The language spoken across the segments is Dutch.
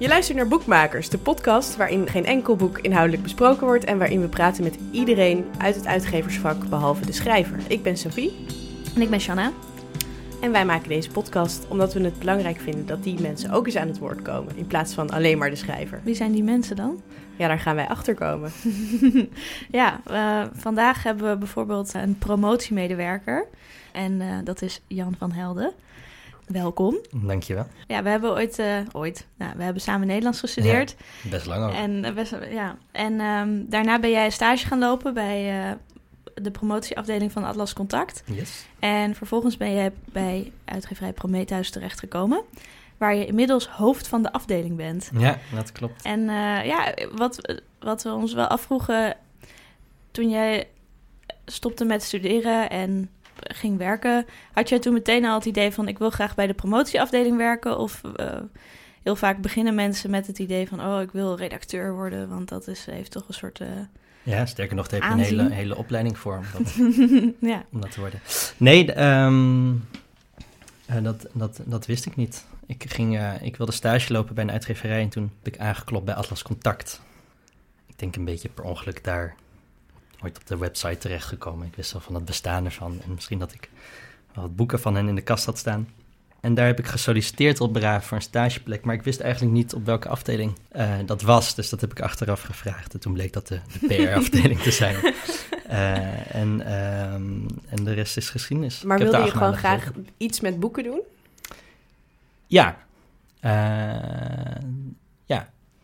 Je luistert naar Boekmakers, de podcast waarin geen enkel boek inhoudelijk besproken wordt en waarin we praten met iedereen uit het uitgeversvak behalve de schrijver. Ik ben Sophie En ik ben Shanna. en wij maken deze podcast omdat we het belangrijk vinden dat die mensen ook eens aan het woord komen in plaats van alleen maar de schrijver. Wie zijn die mensen dan? Ja, daar gaan wij achter komen. ja, vandaag hebben we bijvoorbeeld een promotiemedewerker. En eh, dat is Jan van Helden. Welkom. Dankjewel. Ja, we hebben ooit, eh, ooit nou, we hebben samen Nederlands gestudeerd. Best lang ook. En, eh, best, ja. en ehm, daarna ben jij stage gaan lopen bij eh, de promotieafdeling van Atlas Contact. Yes. En vervolgens ben je bij uitgeverij Prometheus terechtgekomen. Waar je inmiddels hoofd van de afdeling bent. Ja, dat klopt. En ja, wat, wat we ons wel afvroegen toen jij stopte met studeren en ging werken, had jij toen meteen al het idee van ik wil graag bij de promotieafdeling werken? Of eh, heel vaak beginnen mensen met het idee van oh, ik wil redacteur worden, want dat is, heeft toch een soort... eh, Ja, sterker nog, daar heb je Aanzien. een hele, hele opleiding voor om dat, ja. om dat te worden. Nee, ehm, eh, dat, dat, dat wist ik niet. Ik, ging, ik wilde stage lopen bij een uitgeverij en toen heb ik aangeklopt bij Atlas Contact. Ik denk een beetje per ongeluk daar ooit op de website terechtgekomen. Ik wist al van het bestaan ervan en misschien dat ik wel wat boeken van hen in de kast had staan. En daar heb ik gesolliciteerd op Braaf voor een stageplek, maar ik wist eigenlijk niet op welke afdeling eh, dat was. Dus dat heb ik achteraf gevraagd en toen bleek dat de, de PR-afdeling te zijn. Eh, en, ehm, en de rest is geschiedenis. Maar wilde je gewoon graag iets met boeken doen? Ja. Eh, ja.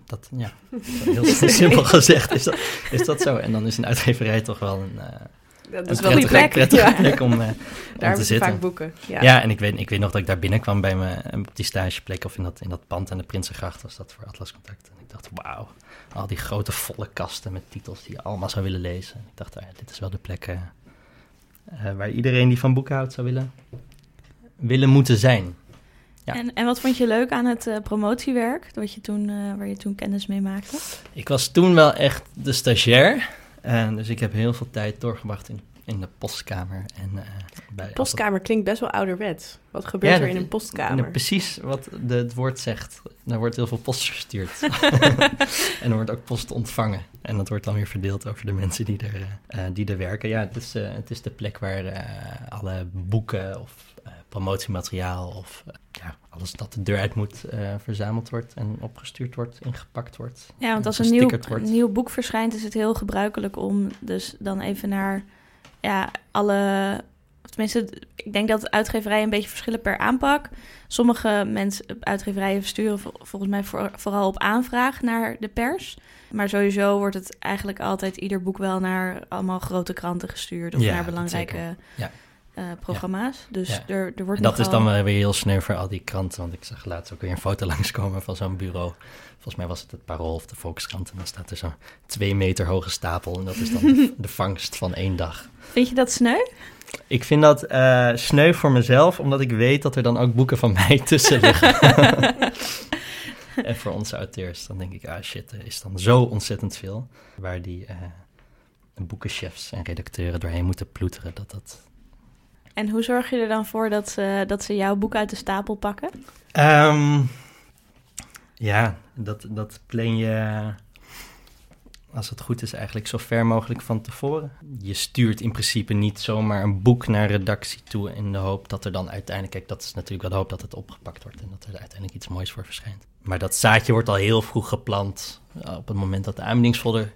Dat, ja. Heel simpel gezegd is dat, is dat zo. En dan is een uitgeverij toch wel een, eh Dat een is wel een prettige, plek. prettige Ja. plek om, om Daar te zitten. vaak boeken. Ja. Ja, en ik weet, ik weet nog dat ik daar binnenkwam bij me eh, op die stageplek of in dat, in dat pand aan de Prinsengracht was dat voor Atlas Contact. En ik dacht, wauw, al die grote volle kasten met titels die je allemaal zou willen lezen. Ik dacht, ah, dit is wel de plek waar iedereen die van boeken houdt zou willen, willen moeten zijn. Ja. En, en wat vond je leuk aan het eh, promotiewerk, wat je toen, eh, waar je toen kennis mee maakte? Ik was toen wel echt de stagiair. En dus ik heb heel veel tijd doorgebracht in, in de postkamer. En, eh, bij Postkamer klinkt best wel ouderwets. Wat gebeurt Ja, er in een En postkamer? precies wat de, het woord zegt. Er wordt heel veel post verstuurd. en er wordt ook post ontvangen. En dat wordt dan weer verdeeld over de mensen die er, eh, eh, die er werken. Ja, het is, eh, het is de plek waar eh, alle boeken of eh, promotiemateriaal of eh, ja, alles dat de deur uit moet eh, verzameld wordt en opgestuurd wordt, ingepakt wordt. Ja, want als een nieuw, een nieuw boek verschijnt, is het heel gebruikelijk om dus dan even naar ja, alle. Tenminste, ik denk dat uitgeverijen een beetje verschillen per aanpak. Sommige mensen, uitgeverijen sturen vol- volgens mij voor- vooral op aanvraag naar de pers. Maar sowieso wordt het eigenlijk altijd ieder boek wel naar allemaal grote kranten gestuurd of Ja, naar belangrijke. Ja. Eh, programma's. Dus Ja. er, er wordt En dat is dan weer heel sneu voor al die kranten. Want ik zag laatst ook weer een foto langskomen van zo'n bureau. Volgens mij was het het Parool of de Volkskrant. En dan staat er zo'n twee meter hoge stapel. En dat is dan de, de vangst van één dag. Vind je dat sneu? Ik vind dat eh, sneu voor mezelf, omdat ik weet dat er dan ook boeken van mij tussen liggen. en voor onze auteurs, dan denk ik, ah shit, er is dan zo ontzettend veel. Waar die eh, boekenchefs en redacteuren doorheen moeten ploeteren. Dat dat En hoe zorg je er dan voor dat ze, dat ze jouw boek uit de stapel pakken? Ehm, ja, dat, dat plan je, als het goed is, eigenlijk zo ver mogelijk van tevoren. Je stuurt in principe niet zomaar een boek naar redactie toe in de hoop dat er dan uiteindelijk, kijk, dat is natuurlijk wel de hoop dat het opgepakt wordt en dat er uiteindelijk iets moois voor verschijnt. Maar dat zaadje wordt al heel vroeg geplant eh, op het moment dat de aanbiedingsfolder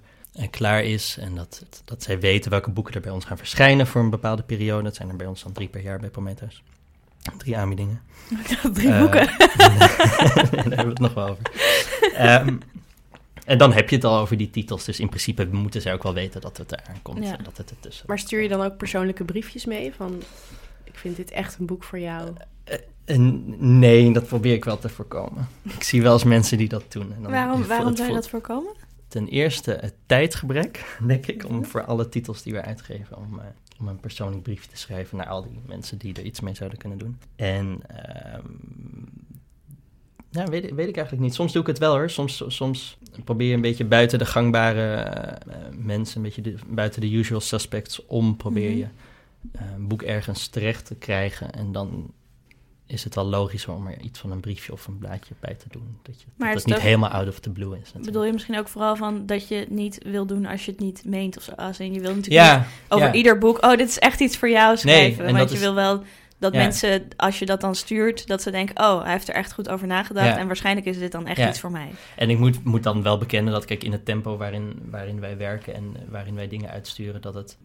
klaar is en dat, dat zij weten welke boeken er bij ons gaan verschijnen voor een bepaalde periode. Dat zijn er bij ons dan drie per jaar bij Prometheus. Drie aanbiedingen. Drie Eh, boeken. Daar hebben we het nog wel over. Ehm, en dan heb je het al over die titels. Dus in principe moeten zij ook wel weten dat het eraan komt. Ja. En dat het ertussen Maar stuur je dan ook persoonlijke briefjes mee van... Ik vind dit echt een boek voor jou. En nee, dat probeer ik wel te voorkomen. Ik zie wel eens mensen die dat doen. En dan waarom waarom zou je dat voorkomen? Ten eerste het tijdgebrek, denk ik, om voor alle titels die we uitgeven, om, eh, om een persoonlijk briefje te schrijven naar al die mensen die er iets mee zouden kunnen doen. En ehm, nou, weet, weet ik eigenlijk niet. Soms doe ik het wel hoor. Soms, soms probeer je een beetje buiten de gangbare eh, mensen, een beetje de- buiten de usual suspects om, probeer Mhm. je eh, een boek ergens terecht te krijgen. En dan is het wel logischer om er iets van een briefje of een blaadje bij te doen. Dat, je, Maar dat het het is niet helemaal out of the blue is. natuurlijk. Bedoel je misschien ook vooral van dat je het niet wil doen als je het niet meent of zo? Als in je wil natuurlijk niet Ja, over ja. ieder boek, oh, dit is echt iets voor jou schrijven. en want je is- wil wel dat Ja. mensen, als je dat dan stuurt, dat ze denken, oh, hij heeft er echt goed over nagedacht. En waarschijnlijk is dit dan echt iets voor mij. En ik moet, moet dan wel bekennen dat, kijk, in het tempo waarin, waarin wij werken en waarin wij dingen uitsturen, dat het.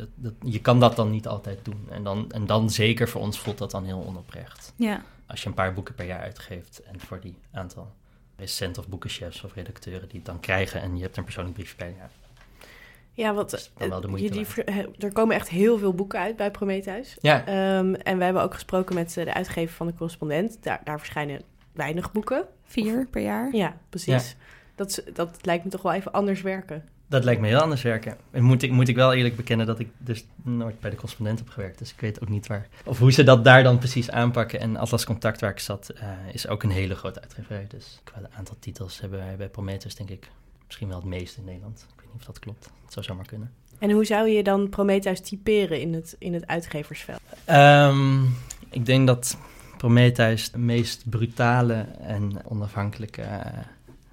Dat, dat, je kan dat dan niet altijd doen. En dan, en dan zeker voor ons voelt dat dan heel onoprecht. Ja, Als je een paar boeken per jaar uitgeeft en voor die aantal recent of boekenchefs of redacteuren die het dan krijgen en je hebt een persoonlijk briefje bij. Ja, Ja, want wel de eh, jullie, er komen echt heel veel boeken uit bij Prometheus. ja Ehm, en we hebben ook gesproken met eh, de uitgever van de correspondent. Daar, daar verschijnen weinig boeken. vier per jaar. Ja, precies. Dat, dat lijkt me toch wel even anders werken. Dat lijkt me heel anders werken. En moet ik, moet ik wel eerlijk bekennen dat ik dus nooit bij de correspondent heb gewerkt. Dus ik weet ook niet waar. Of hoe ze dat daar dan precies aanpakken. En Atlas Contact, waar ik zat, eh, is ook een hele grote uitgeverij. Dus qua aantal titels hebben wij bij Prometheus, denk ik, misschien wel het meeste in Nederland. Ik weet niet of dat klopt. Het zou zomaar kunnen. En hoe zou je dan Prometheus typeren in het, in het uitgeversveld? Ehm, ik denk dat Prometheus de meest brutale en onafhankelijke eh,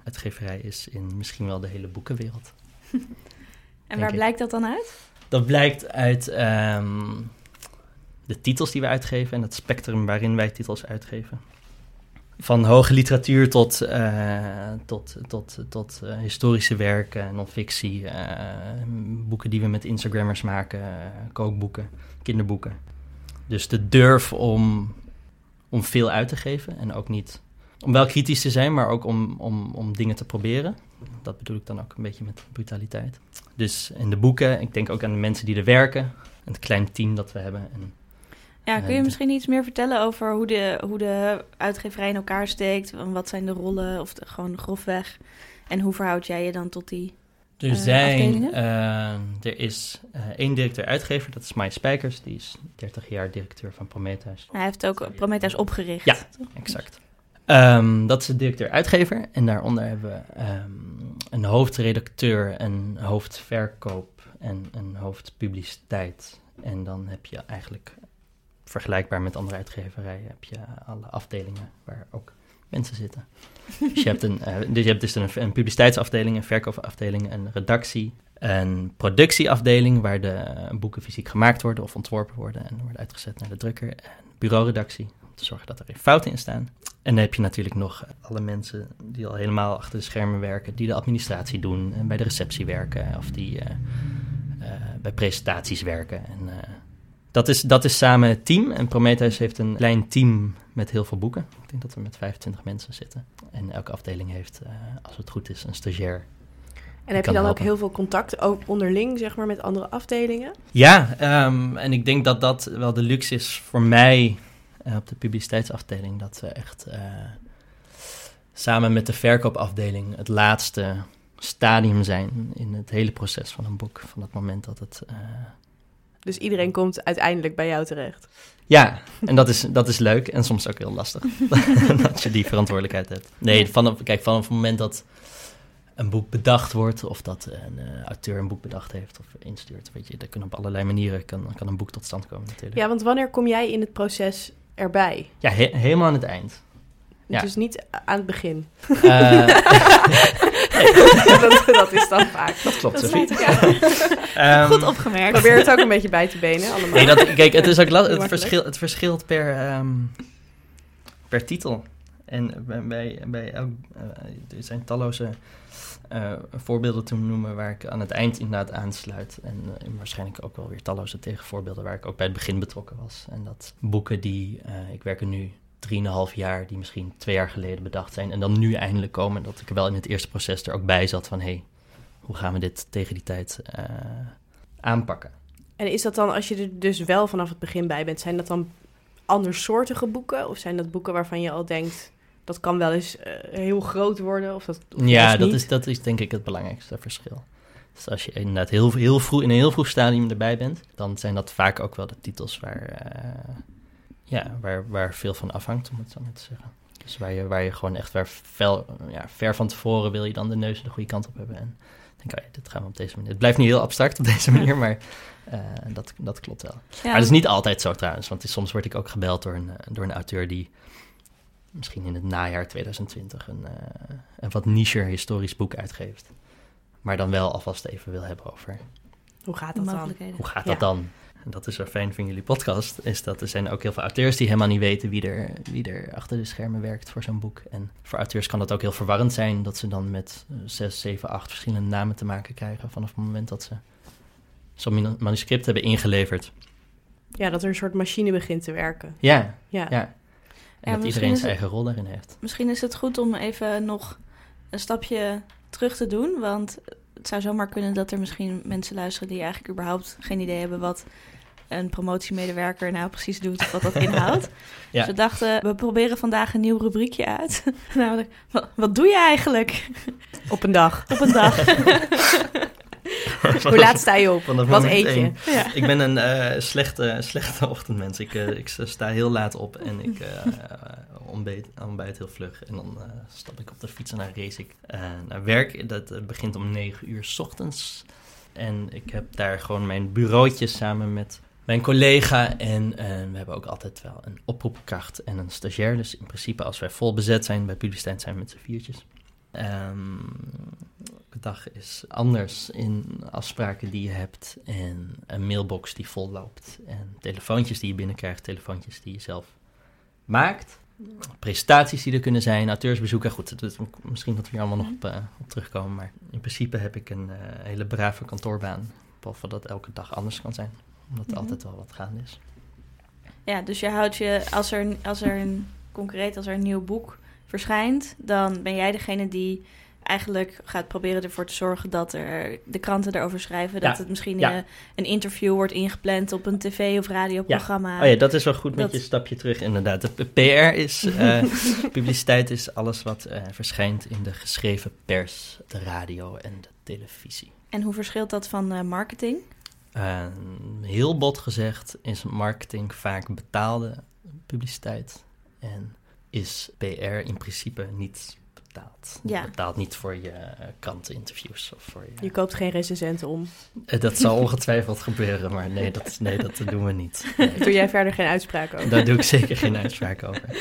uitgeverij is in misschien wel de hele boekenwereld. En waar ik. blijkt dat dan uit? Dat blijkt uit ehm, de titels die we uitgeven en het spectrum waarin wij titels uitgeven. Van hoge literatuur tot, eh, tot, tot, tot eh, historische werken, non-fictie, eh, boeken die we met Instagrammers maken, kookboeken, kinderboeken. Dus de durf om, om veel uit te geven en ook niet om wel kritisch te zijn, maar ook om, om, om dingen te proberen. Dat bedoel ik dan ook een beetje met brutaliteit. Dus in de boeken, ik denk ook aan de mensen die er werken, en het klein team dat we hebben. En Ja, kun je En- misschien iets meer vertellen over hoe de, hoe de uitgeverij in elkaar steekt? Wat zijn de rollen, of de- gewoon grofweg? En hoe verhoud jij je dan tot die... er Eh, zijn, eh, er is eh, één directeur-uitgever, dat is Mike Spijkers, die is 30 jaar directeur van Prometheus. Hij heeft ook Prometheus opgericht. Ja. Exact. Ehm, dat is de directeur-uitgever en daaronder hebben we ehm, een hoofdredacteur, een hoofdverkoop en een hoofdpubliciteit. En dan heb je eigenlijk vergelijkbaar met andere uitgeverijen, heb je alle afdelingen waar ook mensen zitten. dus je hebt, een, eh, dus je hebt dus een, een publiciteitsafdeling, een verkoopafdeling, een redactie, een productieafdeling waar de boeken fysiek gemaakt worden of ontworpen worden en worden uitgezet naar de drukker, en bureauredactie te zorgen dat er geen fouten in staan. En dan heb je natuurlijk nog alle mensen die al helemaal achter de schermen werken, die de administratie doen en bij de receptie werken of die eh, eh, bij presentaties werken. En, eh, dat, is, dat is samen het team. En Prometheus heeft een klein team met heel veel boeken. Ik denk dat we met 25 mensen zitten. En elke afdeling heeft, eh, als het goed is, een stagiair. En heb je dan ook heel veel contact ook onderling, zeg maar, met andere afdelingen? Ja, ehm, en ik denk dat dat wel de luxe is voor mij eh, op de publiciteitsafdeling. Dat we echt eh, samen met de verkoopafdeling het laatste stadium zijn in het hele proces van een boek. Van het moment dat het... eh, Dus iedereen komt uiteindelijk bij jou terecht. Ja, en dat is, dat is leuk en soms ook heel lastig. dat je die verantwoordelijkheid hebt. Nee, vanaf, kijk, vanaf het moment dat een boek bedacht wordt... of dat een eh, auteur een boek bedacht heeft of instuurt... weet je, dat kan op allerlei manieren kan, kan een boek tot stand komen natuurlijk. Ja, want wanneer kom jij in het proces erbij? Ja, he- helemaal aan het eind. Ja. Dus niet aan het begin. Eh, dat, dat is dan vaak. dat klopt, Dat Sophie. ja, Ehm, goed opgemerkt. Probeer het ook een beetje bij te benen allemaal. Nee, dat, kijk, het is ook het, verschil, het verschilt per, ehm, per titel. En bij, bij, bij elk, eh, er zijn talloze eh, voorbeelden te noemen waar ik aan het eind inderdaad aansluit. En eh, waarschijnlijk ook wel weer talloze tegenvoorbeelden waar ik ook bij het begin betrokken was. En dat boeken die, eh, ik werk er nu 3,5 jaar, die misschien twee jaar geleden bedacht zijn. En dan nu eindelijk komen, dat ik er wel in het eerste proces er ook bij zat van... hé, hey, hoe gaan we dit tegen die tijd aanpakken? En is dat dan, als je er dus wel vanaf het begin bij bent, zijn dat dan andersoortige boeken? Of zijn dat boeken waarvan je al denkt, dat kan wel eens eh, heel groot worden? Of dat, of Ja, dat is, dat is denk ik het belangrijkste verschil. Dus als je inderdaad heel, heel vroeg, in een heel vroeg stadium erbij bent, dan zijn dat vaak ook wel de titels waar, eh, ja, waar, waar veel van afhangt, om het zo maar te zeggen. Dus waar je, waar je gewoon echt waar fel, ja, ver van tevoren wil je dan de neus de goede kant op hebben. En denk, oh ja, dit gaan we op deze manier. Het blijft niet heel abstract op deze manier, maar eh, dat, dat klopt wel. Ja, Maar dat is niet altijd zo trouwens, want soms word ik ook gebeld door een, door een auteur die misschien in het najaar 2020 een, eh, een wat nicher historisch boek uitgeeft. Maar dan wel alvast even wil hebben over Hoe gaat dat dan? hoe gaat Ja. dat dan? En dat is zo fijn van jullie podcast, is dat er zijn ook heel veel auteurs die helemaal niet weten wie er, wie er achter de schermen werkt voor zo'n boek. En voor auteurs kan dat ook heel verwarrend zijn, dat ze dan met eh, zes, zeven, acht verschillende namen te maken krijgen vanaf het moment dat ze zo'n manu- manuscript hebben ingeleverd. Ja, dat er een soort machine begint te werken. Ja, Ja. ja. En Ja, dat iedereen zijn het- eigen rol daarin heeft. Misschien is het goed om even nog een stapje terug te doen. Want het zou zomaar kunnen dat er misschien mensen luisteren die eigenlijk überhaupt geen idee hebben wat een promotiemedewerker nou precies doet of wat dat inhoudt. Ja. Dus we dachten, we proberen vandaag een nieuw rubriekje uit. Namelijk, wat, wat doe je eigenlijk Op een dag. op een dag? Hoe laat sta je op? Vanaf Wat eet je? ja. Ik ben een eh, slechte, slechte ochtendmens. Ik, eh, ik sta heel laat op en ik eh ontbijt, ontbijt heel vlug. En dan eh, stap ik op de fiets en dan race ik naar werk. Dat begint om 9 uur 's ochtends. En ik heb daar gewoon mijn bureautje samen met mijn collega. En eh, we hebben ook altijd wel een oproepkracht en een stagiair. Dus in principe als wij vol bezet zijn bij publiciteit zijn we met z'n viertjes. Elke dag is anders in afspraken die je hebt en een mailbox die vol loopt en telefoontjes die je binnenkrijgt, telefoontjes die je zelf maakt, presentaties die er kunnen zijn, auteursbezoeken. Goed, dat, misschien dat we hier allemaal nog op, eh, op terugkomen, maar in principe heb ik een eh, hele brave kantoorbaan, behalve dat elke dag anders kan zijn, omdat er Mhm. altijd wel wat gaande is. ja, dus je houdt je, als er, als er een, concreet, als er een nieuw boek verschijnt, dan ben jij degene die eigenlijk gaat proberen ervoor te zorgen dat er de kranten erover schrijven. Dat Ja, het misschien ja. eh, een interview wordt ingepland op een tv- of radioprogramma. Oh ja, dat is wel goed met Dat- je stapje terug, inderdaad. De PR is, eh, publiciteit is alles wat eh, verschijnt in de geschreven pers, de radio en de televisie. En hoe verschilt dat van marketing? Eh, heel bot gezegd is marketing vaak betaalde publiciteit en is PR in principe niet betaald. Ja. Je betaalt niet voor je eh, kranteninterviews of voor je... Je koopt geen recensenten om. Eh, dat zal ongetwijfeld gebeuren, maar nee, dat, nee, dat doen we niet. Nee. Doe jij verder geen uitspraak over? Daar doe ik zeker geen uitspraak over.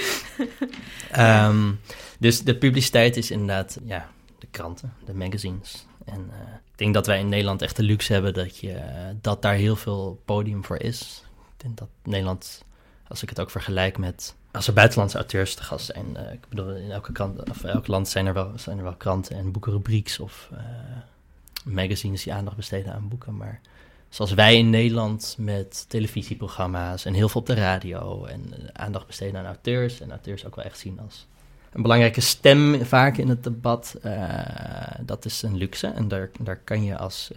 Ehm, dus de publiciteit is inderdaad ja, de kranten, de magazines. En eh, ik denk dat wij in Nederland echt de luxe hebben dat, je, dat daar heel veel podium voor is. Ik denk dat Nederland, als ik het ook vergelijk met... Als er buitenlandse auteurs te gast zijn, eh, ik bedoel, in elke, krant, of elk land zijn er, wel, zijn er wel kranten en boekenrubrieks of eh, magazines die aandacht besteden aan boeken. Maar zoals wij in Nederland met televisieprogramma's en heel veel op de radio en eh, aandacht besteden aan auteurs en auteurs ook wel echt zien als een belangrijke stem vaak in het debat. dat is een luxe en daar, daar kan je als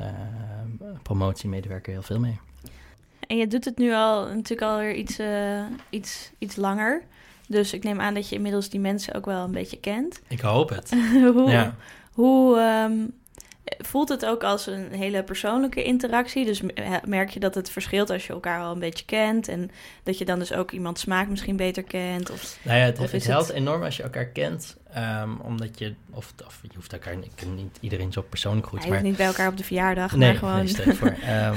promotiemedewerker heel veel mee. En je doet het nu al natuurlijk alweer iets, eh, iets, iets langer. Dus ik neem aan dat je inmiddels die mensen ook wel een beetje kent. Ik hoop het. hoe Ja. hoe ehm, voelt het ook als een hele persoonlijke interactie? Dus me- merk je dat het verschilt als je elkaar al een beetje kent... en dat je dan dus ook iemand smaak misschien beter kent? Of, Nou ja, het, Of het is helpt het- enorm als je elkaar kent, ehm, omdat je, of, of je hoeft elkaar, ik ken niet iedereen zo persoonlijk goed, hij maar hoeft niet bij elkaar op de verjaardag, nee, maar gewoon... nee, voor. Eh,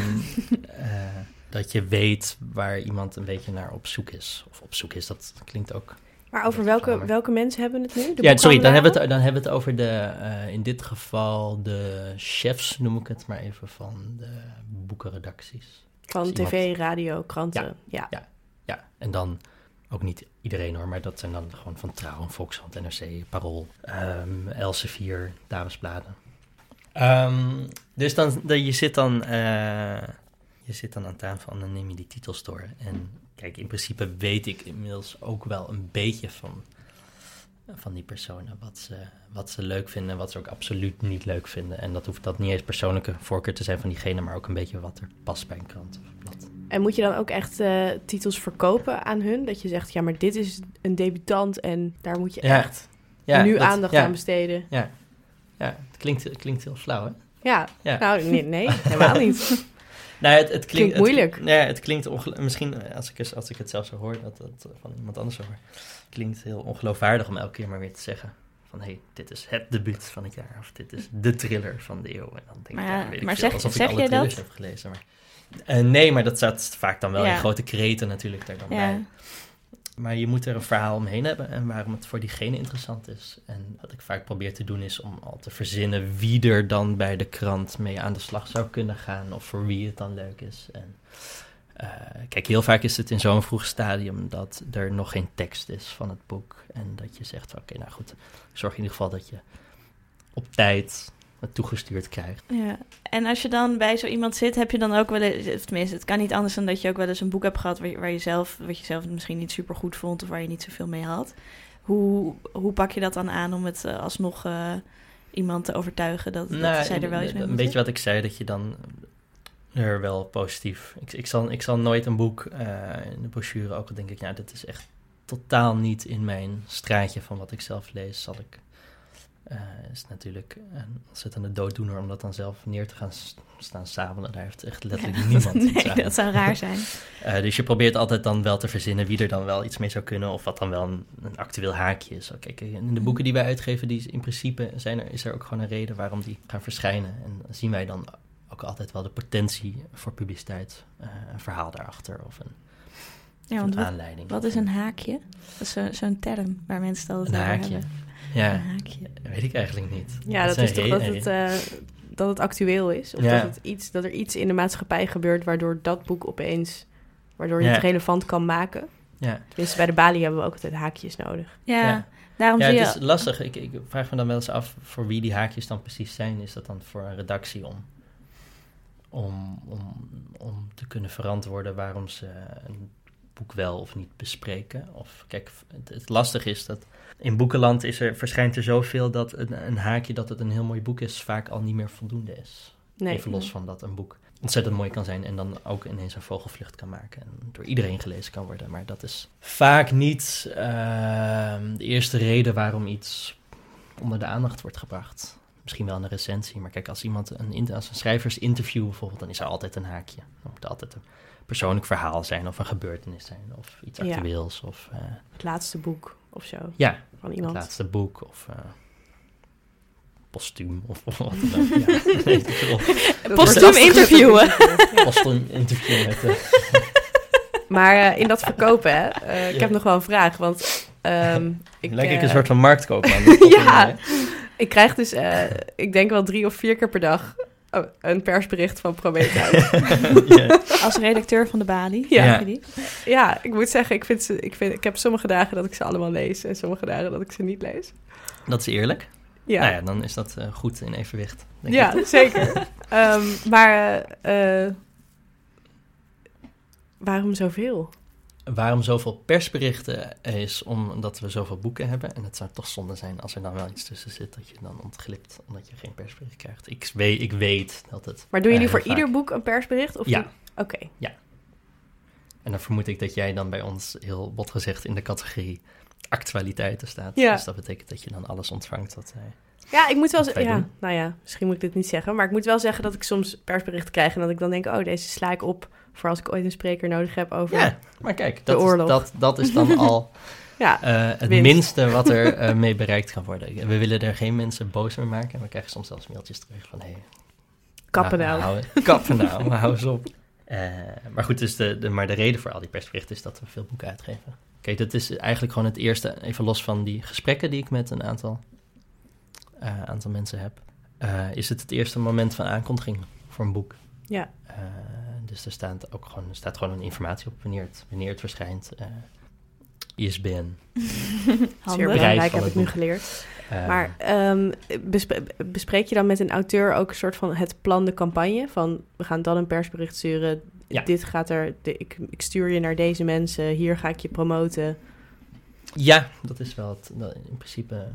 dat je weet waar iemand een beetje naar op zoek is. Of op zoek is, dat klinkt ook... Maar over Dat welke, welke mensen hebben we het nu? De ja, sorry, dan hebben, we het, dan hebben we het over de, eh, in dit geval de chefs, noem ik het maar even, van de boekenredacties. Van iemand- tv, radio, kranten. Ja. Ja, en dan ook niet iedereen hoor, maar dat zijn dan gewoon van Trouw, Volkshand, NRC, Parool, um, Elsevier, Damesbladen. Ehm, dus dan, dan, je, zit dan, eh, je zit dan aan tafel en dan neem je die titels door. En kijk, in principe weet ik inmiddels ook wel een beetje van, van die personen. Wat ze, wat ze leuk vinden en wat ze ook absoluut niet leuk vinden. En dat hoeft dat niet eens persoonlijke voorkeur te zijn van diegene, maar ook een beetje wat er past bij een krant of een blad. En moet je dan ook echt eh, titels verkopen aan hun? Dat je zegt, ja, maar dit is een debutant en daar moet je Ja. echt nu dat- aandacht ja. aan besteden. Ja, ja het, klinkt, het klinkt heel flauw, hè? Ja, Ja. nou nee, nee, helemaal niet. Nou, het, het klinkt, Klinkt moeilijk. Het, ja, het klinkt misschien eh, als ik, als ik het zelf zo hoor, dat het van iemand anders zo hoor, klinkt heel ongeloofwaardig om elke keer maar weer te zeggen van hé, hey, dit is het debuut van het jaar. Of dit is de thriller van de eeuw. En dan denk Maar ik, ja, weet maar zeg- alsof zeg ik alle je thrillers dat? heb gelezen. Maar, Eh, nee, maar dat staat vaak dan wel Ja. in grote kreten natuurlijk daar dan Ja. bij. Maar je moet er een verhaal omheen hebben en waarom het voor diegene interessant is. En wat ik vaak probeer te doen is om al te verzinnen wie er dan bij de krant mee aan de slag zou kunnen gaan of voor wie het dan leuk is. En eh, kijk, heel vaak is het in zo'n vroeg stadium dat er nog geen tekst is van het boek. En dat je zegt, oké, nou goed, zorg in ieder geval dat je op tijd toegestuurd krijgt. Ja, en als je dan bij zo iemand zit, heb je dan ook wel eens, of tenminste, het kan niet anders dan dat je ook wel eens een boek hebt gehad waar je, waar je zelf, wat je zelf misschien niet super goed vond of waar je niet zoveel mee had. Hoe, hoe pak je dat dan aan om het eh, alsnog eh, iemand te overtuigen dat, dat Nou, zij er wel iets mee Een beetje wat ik zei, dat je dan er wel positief... Ik, ik, zal, ik zal nooit een boek eh, in de brochure, ook al denk ik, ja, dit is echt totaal niet in mijn straatje van wat ik zelf lees, zal ik... eh, is natuurlijk een ontzettende dooddoener om dat dan zelf neer te gaan staan sabelen. Daar heeft echt letterlijk Ja, niemand iets Nee, aan. dat zou raar zijn. Eh, dus je probeert altijd dan wel te verzinnen wie er dan wel iets mee zou kunnen. Of wat dan wel een, een actueel haakje is. Kijk, in de boeken die wij uitgeven, die in principe zijn er, is er ook gewoon een reden waarom die gaan verschijnen. En dan zien wij dan ook altijd wel de potentie voor publiciteit. eh, een verhaal daarachter of een, Ja, want wat, aanleiding. wat is een haakje? Dat is zo- zo'n term waar mensen het altijd over haakje? hebben. Ja, weet ik eigenlijk niet. Ja, dat is toch dat het, eh, dat het actueel is. Of Ja. dat, het iets, dat er iets in de maatschappij gebeurt waardoor dat boek opeens... waardoor je Ja. het relevant kan maken. Ja, Tenminste, bij de Bali hebben we ook altijd haakjes nodig. Ja, Ja. daarom ja zie het je... is lastig. Ik, ik vraag me dan wel eens af voor wie die haakjes dan precies zijn. Is dat dan voor een redactie om, om, om, om te kunnen verantwoorden waarom ze een boek wel of niet bespreken? Of kijk, het, het lastig is dat in boekenland is er, verschijnt er zoveel dat een, een haakje dat het een heel mooi boek is vaak al niet meer voldoende is. Nee. Even los van dat een boek ontzettend mooi kan zijn en dan ook ineens een vogelvlucht kan maken en door iedereen gelezen kan worden. Maar dat is vaak niet ehm, de eerste reden waarom iets onder de aandacht wordt gebracht. Misschien wel een recensie, maar kijk, als iemand een, als een schrijversinterview bijvoorbeeld, dan is er altijd een haakje. Dan moet er altijd een persoonlijk verhaal zijn of een gebeurtenis zijn of iets Ja. actueels of eh, Het laatste boek of zo ja, van het iemand. laatste boek of eh, postuum of, of wat dan ook. Ja, Postuum interviewen. Postuum interview met de Maar eh, in dat verkopen, hè, eh, ik heb nog wel een vraag. Want ehm, ik, Lijkt ik een soort van marktkoopman. Ja. ik krijg dus, ik denk wel drie of vier keer per dag oh, een persbericht van Prometheus. ja. Als redacteur van de Bali. Ja. die? ja, ik moet zeggen, ik, vind ze, ik, vind, ik heb sommige dagen dat ik ze allemaal lees en sommige dagen dat ik ze niet lees. Dat is eerlijk. Ja, Nou ja, dan is dat eh, goed in evenwicht. Denk ja ik. zeker. Ehm, maar eh, waarom zoveel? Waarom zoveel persberichten is omdat we zoveel boeken hebben. En het zou toch zonde zijn als er dan wel iets tussen zit dat je dan ontglipt omdat je geen persbericht krijgt. Ik weet, ik weet dat het. Maar doen jullie eh, voor ieder boek een persbericht? Of Ja. Oké. En dan vermoed ik dat jij dan bij ons heel bot gezegd in de categorie actualiteiten staat. Ja. Dus dat betekent dat je dan alles ontvangt wat. Ja, ik moet wel zeggen, ja, doen. nou ja, misschien moet ik dit niet zeggen, maar ik moet wel zeggen dat ik soms persberichten krijg en dat ik dan denk, oh, deze sla ik op voor als ik ooit een spreker nodig heb over. Ja, maar kijk, dat, is, oorlog. dat, dat is dan al Ja, eh, het Winst. minste wat er eh, mee bereikt kan worden. We willen er geen mensen boos mee maken. En we krijgen soms zelfs mailtjes terug van... Hey, kappen nou, nou. kappen nou, hou eens op. Eh, maar goed, dus de, de, maar de reden voor al die persberichten is dat we veel boeken uitgeven. Kijk, dat is eigenlijk gewoon het eerste, even los van die gesprekken die ik met een aantal, aantal mensen heb, is het het eerste moment van aankondiging voor een boek. Ja. Dus er staat ook gewoon, er staat gewoon een informatie op wanneer het, wanneer het verschijnt. eh ISBN. Zeer belangrijk, van heb het ik nu geleerd. Eh, Maar ehm, bespreek je dan met een auteur ook een soort van het plan de campagne? Van, we gaan dan een persbericht sturen, Ja. dit gaat er, de, ik, ik stuur je naar deze mensen, hier ga ik je promoten. Ja, dat is wel het, wel in principe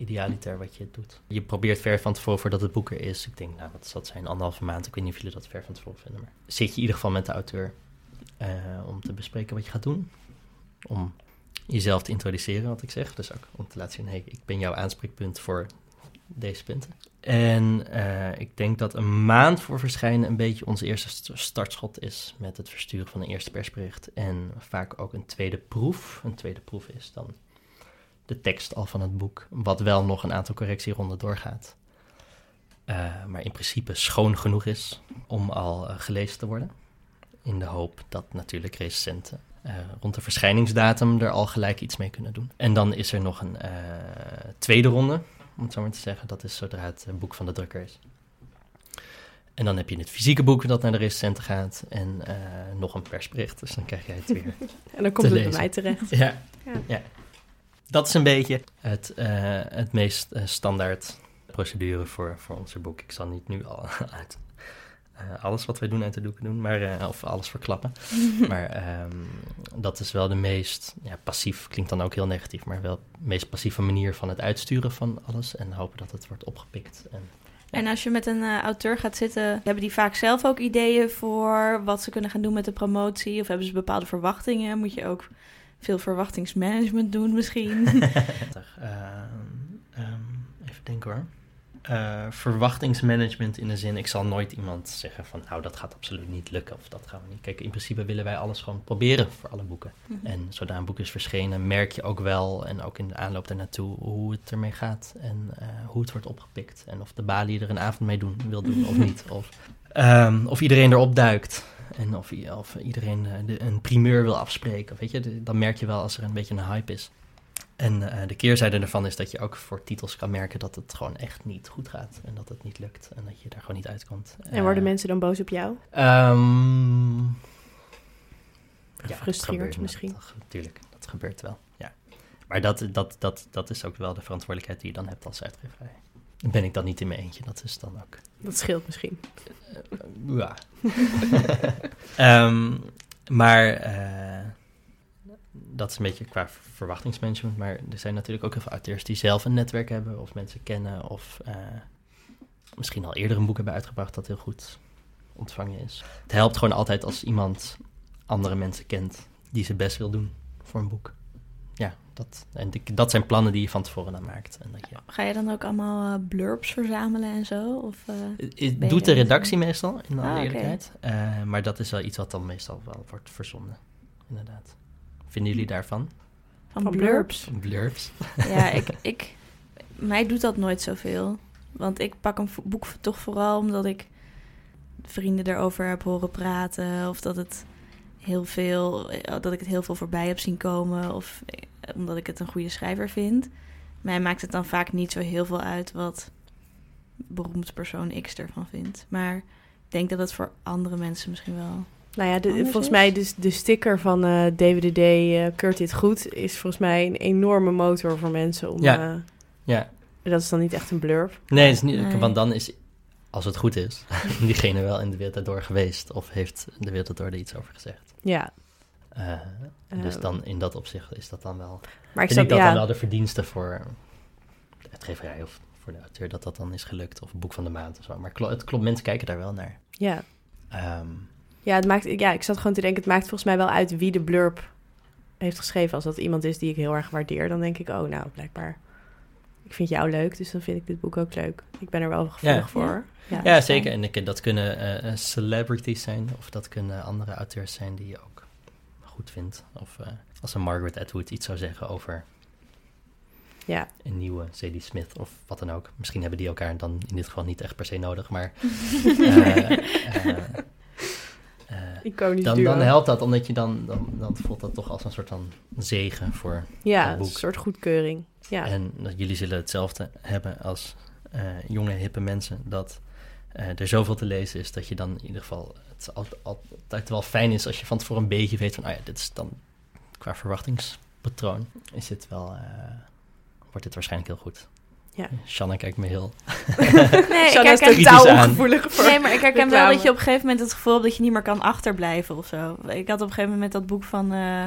idealiter wat je doet. Je probeert ver van tevoren voordat het boek er is. Ik denk, nou, wat het zijn, anderhalve maand. Ik weet niet of jullie dat ver van tevoren vinden. Maar zit je in ieder geval met de auteur eh, om te bespreken wat je gaat doen. Om jezelf te introduceren, wat ik zeg. Dus ook om te laten zien, hey, ik ben jouw aanspreekpunt voor deze punten. En eh, ik denk dat een maand voor verschijnen een beetje onze eerste st- startschot is met het versturen van een eerste persbericht. En vaak ook een tweede proef. Een tweede proef is dan de tekst al van het boek, wat wel nog een aantal correctieronden doorgaat. Eh, maar in principe schoon genoeg is om al eh, gelezen te worden. In de hoop dat natuurlijk recensenten eh, rond de verschijningsdatum er al gelijk iets mee kunnen doen. En dan is er nog een tweede ronde, om het zo maar te zeggen. Dat is zodra het boek van de drukker is. En dan heb je het fysieke boek dat naar de recensenten gaat en nog een persbericht. Dus dan krijg jij het weer En dan komt het bij mij terecht. ja. Ja. ja. Dat is een beetje het, eh, het meest eh, standaard procedure voor, voor onze boek. Ik zal niet nu al uit eh, alles wat wij doen uit de doeken doen, maar, of alles verklappen. maar ehm, dat is wel de meest, ja, passief klinkt dan ook heel negatief, maar wel de meest passieve manier van het uitsturen van alles. En hopen dat het wordt opgepikt. En, En als je met een auteur gaat zitten, hebben die vaak zelf ook ideeën voor wat ze kunnen gaan doen met de promotie? Of hebben ze bepaalde verwachtingen? Moet je ook veel verwachtingsmanagement doen misschien? Ehm, ehm, even denken hoor. Eh, verwachtingsmanagement in de zin, ik zal nooit iemand zeggen van nou dat gaat absoluut niet lukken of dat gaan we niet. Kijk, in principe willen wij alles gewoon proberen voor alle boeken. Mhm. En zodra een boek is verschenen, merk je ook wel en ook in de aanloop daarnaartoe hoe het ermee gaat en eh, hoe het wordt opgepikt. En of de balie er een avond mee doen, wil doen of niet. Of, ehm, of iedereen erop duikt. En of, of iedereen eh, de, een primeur wil afspreken. Weet je, de- dan merk je wel als er een beetje een hype is. En eh, de keerzijde daarvan is dat je ook voor titels kan merken dat het gewoon echt niet goed gaat. En dat het niet lukt en dat je daar gewoon niet uitkomt. En worden Eh, mensen dan boos op jou? ehm, Gefrustreerd misschien? Dat, natuurlijk, dat gebeurt wel, ja. Maar dat, dat, dat, dat is ook wel de verantwoordelijkheid die je dan hebt als uitgeverij. Ben ik dan niet in mijn eentje, dat is dan ook... Dat scheelt misschien. Ja. Ehm, maar eh, dat is een beetje qua verwachtingsmanagement. Maar er zijn natuurlijk ook heel veel auteurs die zelf een netwerk hebben of mensen kennen. Of eh, misschien al eerder een boek hebben uitgebracht dat heel goed ontvangen is. Het helpt gewoon altijd als iemand andere mensen kent die zijn best wil doen voor een boek. Dat, en dat zijn plannen die je van tevoren dan maakt. En dat je, Ga je dan ook allemaal eh, blurbs verzamelen en zo? Of, eh, Het Ben doet de redactie meestal, in alle Ah, eerlijkheid. Eh, maar dat is wel iets wat dan meestal wel wordt verzonden. Inderdaad. Vinden jullie daarvan? van, Van blurbs? blurbs. Blurbs? Ja, ik, ik, mij doet dat nooit zoveel. Want ik pak een boek toch vooral omdat ik vrienden erover heb horen praten. Of dat, het heel veel, eh, dat ik het heel veel voorbij heb zien komen. Of eh, omdat ik het een goede schrijver vind. Mij maakt het dan vaak niet zo heel veel uit wat beroemd persoon X ervan vindt. Maar ik denk dat het voor andere mensen misschien wel... Nou ja, de, volgens is? mij dus de sticker van eh DWDD eh Keurt dit goed is volgens mij een enorme motor voor mensen om. Ja. eh, Ja. dat is dan niet echt een blurb. Nee, het is niet, Nee. want dan is, als het goed is, diegene wel in de wereld door geweest. Of heeft de wereld door er iets over gezegd. Ja. Eh, dus Eh, dan in dat opzicht is dat dan wel... Maar ik vind ik snap, dat ja, dan wel de verdienste voor de uitgeverij of voor de auteur dat dat dan is gelukt. Of een boek van de maand of zo. Maar het klopt, mensen kijken daar wel naar. ja. Ehm, Ja, het maakt, ja, ik zat gewoon te denken, het maakt volgens mij wel uit wie de blurb heeft geschreven. Als dat iemand is die ik heel erg waardeer, dan denk ik, oh nou, blijkbaar, ik vind jou leuk, dus dan vind ik dit boek ook leuk. Ik ben er wel gevoelig Ja. voor. Ja, Ja, zeker. En ik- dat kunnen eh, celebrities zijn, of dat kunnen andere auteurs zijn die je ook goed vindt. Of eh, als een Margaret Atwood iets zou zeggen over Ja, een nieuwe Zadie Smith of wat dan ook. Misschien hebben die elkaar dan in dit geval niet echt per se nodig, maar eh, iconisch dan, duo. dan helpt dat, omdat je dan, dan, dan voelt dat toch als een soort van zegen voor ja, dat een boek. soort goedkeuring. Ja, En dat jullie zullen hetzelfde hebben als jonge, hippe mensen. Dat er zoveel te lezen is dat je dan in ieder geval... Het al- altijd wel fijn is als je van tevoren een beetje weet van... Oh ja, dit is dan qua verwachtingspatroon is dit wel... eh, wordt dit waarschijnlijk heel goed. Ja. Shanna kijkt me heel... Nee, ik is herken, totaal ongevoelig voor. nee, maar ik herken wel dat je op een gegeven moment het gevoel hebt dat je niet meer kan achterblijven of zo. Ik had op een gegeven moment dat boek van, eh,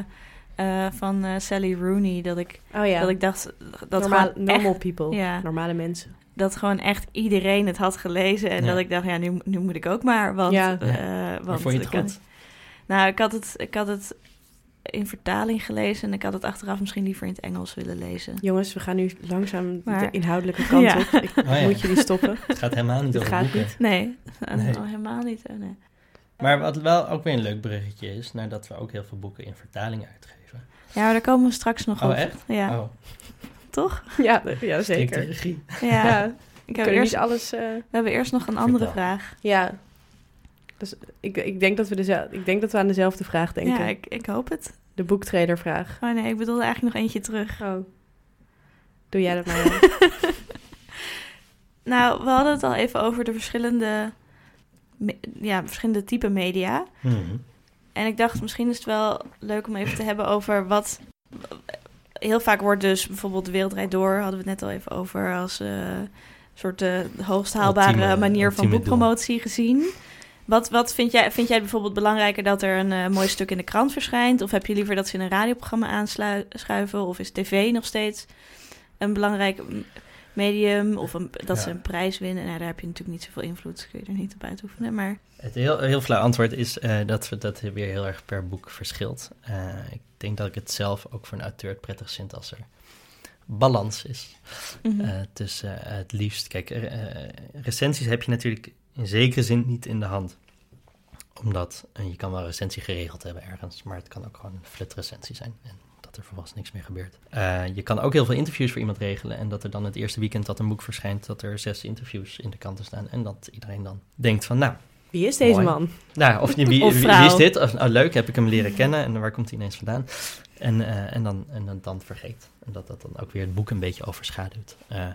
eh, van eh, Sally Rooney, dat ik, Oh ja, dat ik dacht dat Normaal, normal echt, people, Ja. normale mensen. Dat gewoon echt iedereen het had gelezen. En Ja. dat ik dacht, ja, nu, nu moet ik ook maar. Want, Ja. eh, Maar want vond je ik het goed? Nou, ik had het, ik had het in vertaling gelezen en ik had het achteraf misschien liever in het Engels willen lezen. Jongens, we gaan nu langzaam de inhoudelijke kant Ja. op. Ik Oh ja. moet jullie stoppen. Het gaat helemaal niet Het over gaat boeken. niet. Nee, Nee. Oh, helemaal niet. oh, nee. Maar wat wel ook weer een leuk bruggetje is... nadat we ook heel veel boeken in vertaling uitgeven. Ja, maar daar komen we straks nog Oh, op. echt? Ja. Oh. Toch? Ja, ja Strikte zeker. regie. Ja. Ja, ik we heb eerst, niet alles... eh, we hebben eerst nog een andere Vertel. vraag. ja. Dus ik, ik, denk dat we dezel- ik denk dat we aan dezelfde vraag denken. Ja, ik, ik hoop het. De boektradervraag. Oh nee, ik bedoelde eigenlijk nog eentje terug. Oh. Doe jij dat maar. Nou, we hadden het al even over de verschillende, me- ja, verschillende type media. Mhm. En ik dacht, misschien is het wel leuk om even te hebben over wat... Heel vaak wordt dus bijvoorbeeld de Wereldrijd Door... hadden we het net al even over... als eh soort eh, de hoogst haalbare Ultieme- manier van boekpromotie gezien. Wat, wat vind, jij, vind jij bijvoorbeeld belangrijker dat er een eh, mooi stuk in de krant verschijnt? Of heb je liever dat ze in een radioprogramma aanschuiven? Of is tv nog steeds een belangrijk medium? Of een, dat ze een prijs winnen? Nou, daar heb je natuurlijk niet zoveel invloed. Dus kun je er niet op uitoefenen. Maar Het heel, heel flauw antwoord is eh, dat dat weer heel erg per boek verschilt. Eh, ik denk dat ik het zelf ook voor een auteur het prettig vind als er balans is. mhm. Eh, tussen het liefst, kijk, recensies heb je natuurlijk in zekere zin niet in de hand. Omdat je kan wel een recensie geregeld hebben ergens, maar het kan ook gewoon een flat recensie zijn. En dat er vervolgens niks meer gebeurt. Eh, je kan ook heel veel interviews voor iemand regelen. En dat er dan het eerste weekend dat een boek verschijnt, dat er zes interviews in de kanten staan. En dat iedereen dan denkt van, nou, Wie is deze Mooi. man? nou, of wie, is dit? Of, nou, leuk, heb ik hem leren kennen en waar komt hij ineens vandaan? En, eh, en, dan, en dan, dan vergeet. En dat dat dan ook weer het boek een beetje overschaduwt. Eh,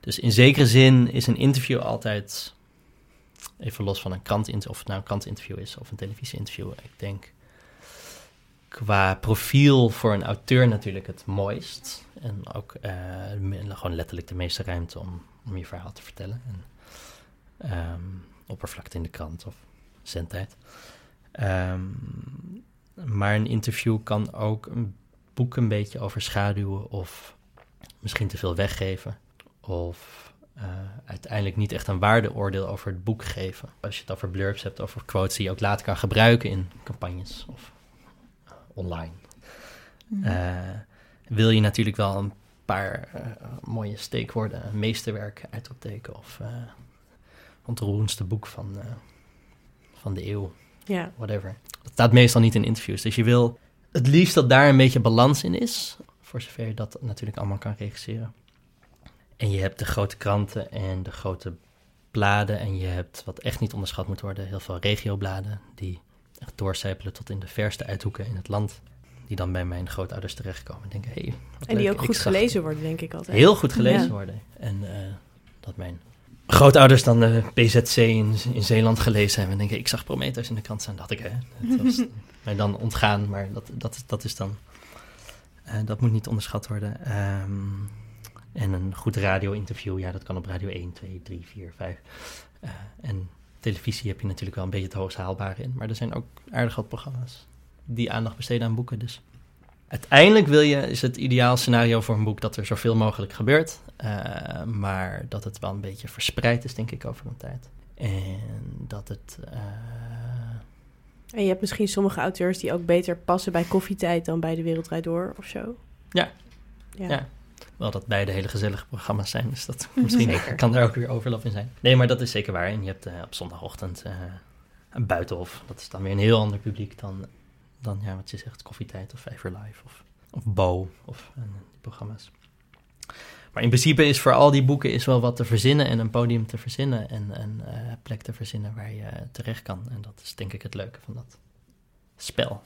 dus in zekere zin is een interview altijd, even los van een krant, of het nou een krantinterview is of een televisieinterview, ik denk qua profiel voor een auteur natuurlijk het mooist. En ook eh, gewoon letterlijk de meeste ruimte om, om je verhaal te vertellen. En, ehm, oppervlakte in de krant of zendtijd. Ehm, maar een interview kan ook een boek een beetje overschaduwen of misschien te veel weggeven. Of eh, uiteindelijk niet echt een waardeoordeel over het boek geven. Als je het over blurbs hebt, over quotes die je ook later kan gebruiken in campagnes of online. Mhm. Eh, wil je natuurlijk wel een paar eh, mooie steekwoorden, meesterwerk uitoptekenen of eh ontroerendste boek van, van de eeuw, Ja. whatever. Dat staat meestal niet in interviews. Dus je wil het liefst dat daar een beetje balans in is, voor zover je dat natuurlijk allemaal kan regisseren. En je hebt de grote kranten en de grote bladen en je hebt, wat echt niet onderschat moet worden, heel veel regiobladen die echt doorcijpelen tot in de verste uithoeken in het land. Die dan bij mijn grootouders terechtkomen en denken, hey, En die leuk, ook goed gelezen worden, denk ik altijd. Heel goed gelezen Ja. worden. En eh, dat mijn grootouders dan de PZC in, in Zeeland gelezen hebben. En denken, ik zag Prometheus in de krant staan. dacht ik, hè. Dat was mij dan ontgaan, maar dat, dat, dat is dan... eh, dat moet niet onderschat worden. Ehm, en een goed radio-interview, ja, dat kan op radio 1, 2, 3, 4, 5. Eh, en televisie heb je natuurlijk wel een beetje het hoogst haalbare in. Maar er zijn ook aardig wat programma's die aandacht besteden aan boeken. Dus uiteindelijk wil je, is het ideaal scenario voor een boek dat er zoveel mogelijk gebeurt. eh, maar dat het wel een beetje verspreid is, denk ik, over een tijd. En dat het. eh, En je hebt misschien sommige auteurs die ook beter passen bij koffietijd dan bij de Wereldrijd Door of zo. Ja. Ja. Ja. Wel dat beide hele gezellige programma's zijn, dus dat misschien Zeker. kan daar ook weer overlap in zijn. Nee, maar dat is zeker waar. En je hebt eh, op zondagochtend eh, een buitenhof. Dat is dan weer een heel ander publiek dan, dan ja, wat je zegt, koffietijd of Vijver Live of, of Bo of eh, die programma's. Maar in principe is voor al die boeken is wel wat te verzinnen en een podium te verzinnen en een plek te verzinnen waar je terecht kan. En dat is denk ik het leuke van dat spel.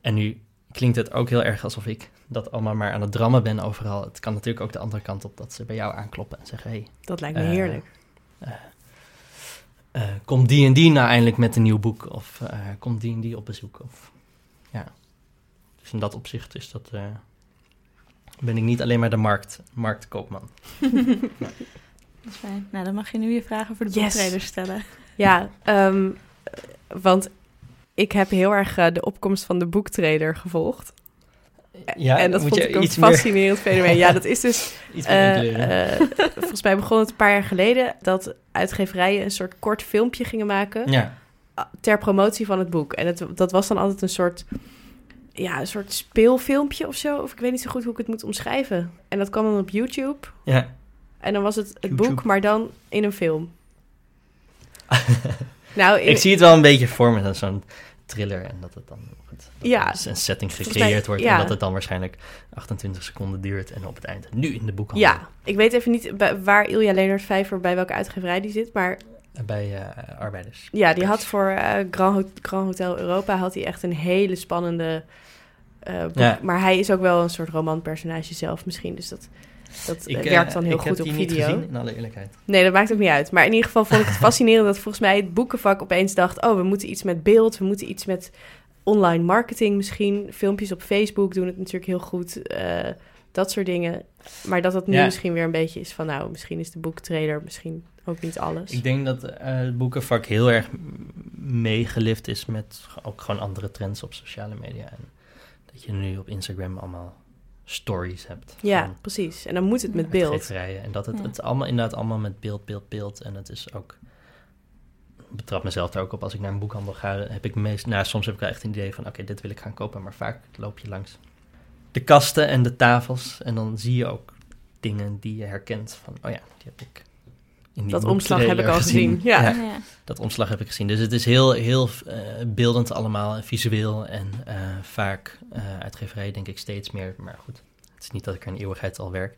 En nu klinkt het ook heel erg alsof ik dat allemaal maar aan het drammen ben overal. Het kan natuurlijk ook de andere kant op dat ze bij jou aankloppen en zeggen: hey, Dat lijkt me Eh, heerlijk. eh, komt die en die nou eindelijk met een nieuw boek? Of eh, komt die en die op bezoek? Of, ja. Dus in dat opzicht is dat, eh, ben ik niet alleen maar de markt, marktkoopman. Dat is fijn. Nou, dan mag je nu je vragen voor de Yes. boektraders stellen. Ja, ehm, want ik heb heel erg eh, de opkomst van de boektrader gevolgd. Ja, en dat vond ik een meer- fascinerend fenomeen. Ja, dat is dus... Iets meer inkleuren. eh, volgens mij begon het een paar jaar geleden... dat uitgeverijen een soort kort filmpje gingen maken... ja, ter promotie van het boek. En het, dat was dan altijd een soort... Ja, een soort speelfilmpje of zo. Of ik weet niet zo goed hoe ik het moet omschrijven. En dat kwam dan op YouTube. ja. En dan was het het YouTube. boek, maar dan in een film. nou, in- Ik zie het wel een beetje voor me, dat zo'n thriller en dat het dan dat Ja. er een setting gecreëerd mij- wordt ja. en dat het dan waarschijnlijk 28 seconden duurt en op het eind nu in de boekhandel Ja, ik weet even niet waar Ilja Leonard Vijver bij welke uitgeverij die zit, maar bij eh, arbeiders. ja, die had voor eh, Grand, Grand Hotel Europa had hij echt een hele spannende eh, boek. Ja. Maar hij is ook wel een soort romanpersonage zelf misschien, dus dat, dat eh, eh, werkt dan heel ik goed heb op die video. niet gezien, in alle eerlijkheid. Nee, dat maakt ook niet uit. Maar in ieder geval vond ik het fascinerend dat volgens mij het boekenvak opeens dacht: oh, we moeten iets met beeld, we moeten iets met online marketing misschien. Filmpjes op Facebook doen het natuurlijk heel goed. eh, dat soort dingen. Maar dat dat nu Ja. misschien weer een beetje is van, nou, misschien is de boektrailer misschien ook niet alles. Ik denk dat eh, het boekenvak heel erg meegelift is met ook gewoon andere trends op sociale media. En dat je nu op Instagram allemaal stories hebt. ja, van precies. En dan moet het met beeld. En dat het, Ja. het allemaal inderdaad allemaal met beeld, beeld, beeld. En het is ook... Ik betrap mezelf daar ook op. Als ik naar een boekhandel ga, heb ik meest... Nou, soms heb ik wel echt een idee van... Oké, dit wil ik gaan kopen. Maar vaak loop je langs de kasten en de tafels. En dan zie je ook dingen die je herkent. Van, oh ja, die heb ik Dat omslag heb ik al gezien. Ja. Ja. ja. dat omslag heb ik gezien. Dus het is heel, heel eh, beeldend allemaal, visueel. En eh, vaak eh uitgeverij denk ik steeds meer. Maar goed, het is niet dat ik er een eeuwigheid al werk.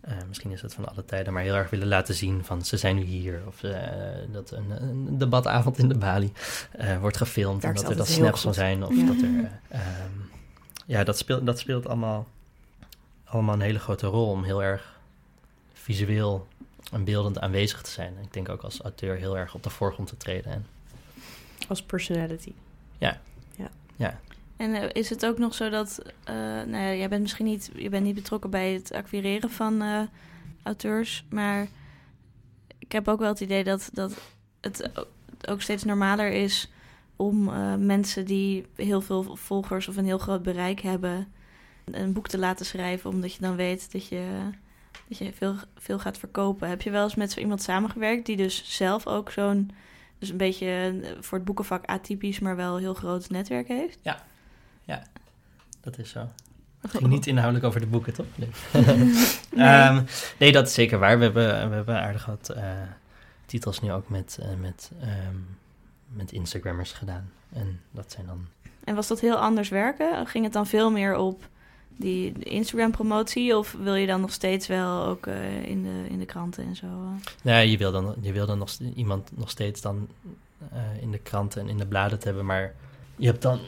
Eh, misschien is het van alle tijden, maar heel erg willen laten zien van ze zijn nu hier. Of eh, dat een, een debatavond in de Bali eh, wordt gefilmd. Werkt en dat er dan heel snaps van zijn. Of Ja. dat er... eh, ehm, ja, dat speelt, dat speelt allemaal, allemaal een hele grote rol om heel erg visueel en beeldend aanwezig te zijn. Ik denk ook als auteur heel erg op de voorgrond te treden. En Als personality. En eh, is het ook nog zo dat, eh, nou ja, jij bent misschien niet, je bent niet betrokken bij het acquireren van eh, auteurs, maar ik heb ook wel het idee dat, dat het ook steeds normaler is om eh, mensen die heel veel volgers of een heel groot bereik hebben, een boek te laten schrijven, omdat je dan weet dat je, dat je veel, veel gaat verkopen. Heb je wel eens met zo iemand samengewerkt die dus zelf ook zo'n, dus een beetje eh, voor het boekenvak atypisch, maar wel een heel groot netwerk heeft? Dat is zo. Het ging niet inhoudelijk over de boeken, toch? Nee, Ehm, nee dat is zeker waar. We hebben, we hebben aardig wat eh, titels nu ook met, eh, met, ehm, met Instagrammers gedaan. En dat zijn dan... En was dat heel anders werken? Ging het dan veel meer op die Instagram-promotie? Of wil je dan nog steeds wel ook eh, in, de, in de kranten en zo? Nee, je wil dan, je wil dan nog, iemand nog steeds dan eh, in de kranten en in de bladen hebben. Maar je hebt dan...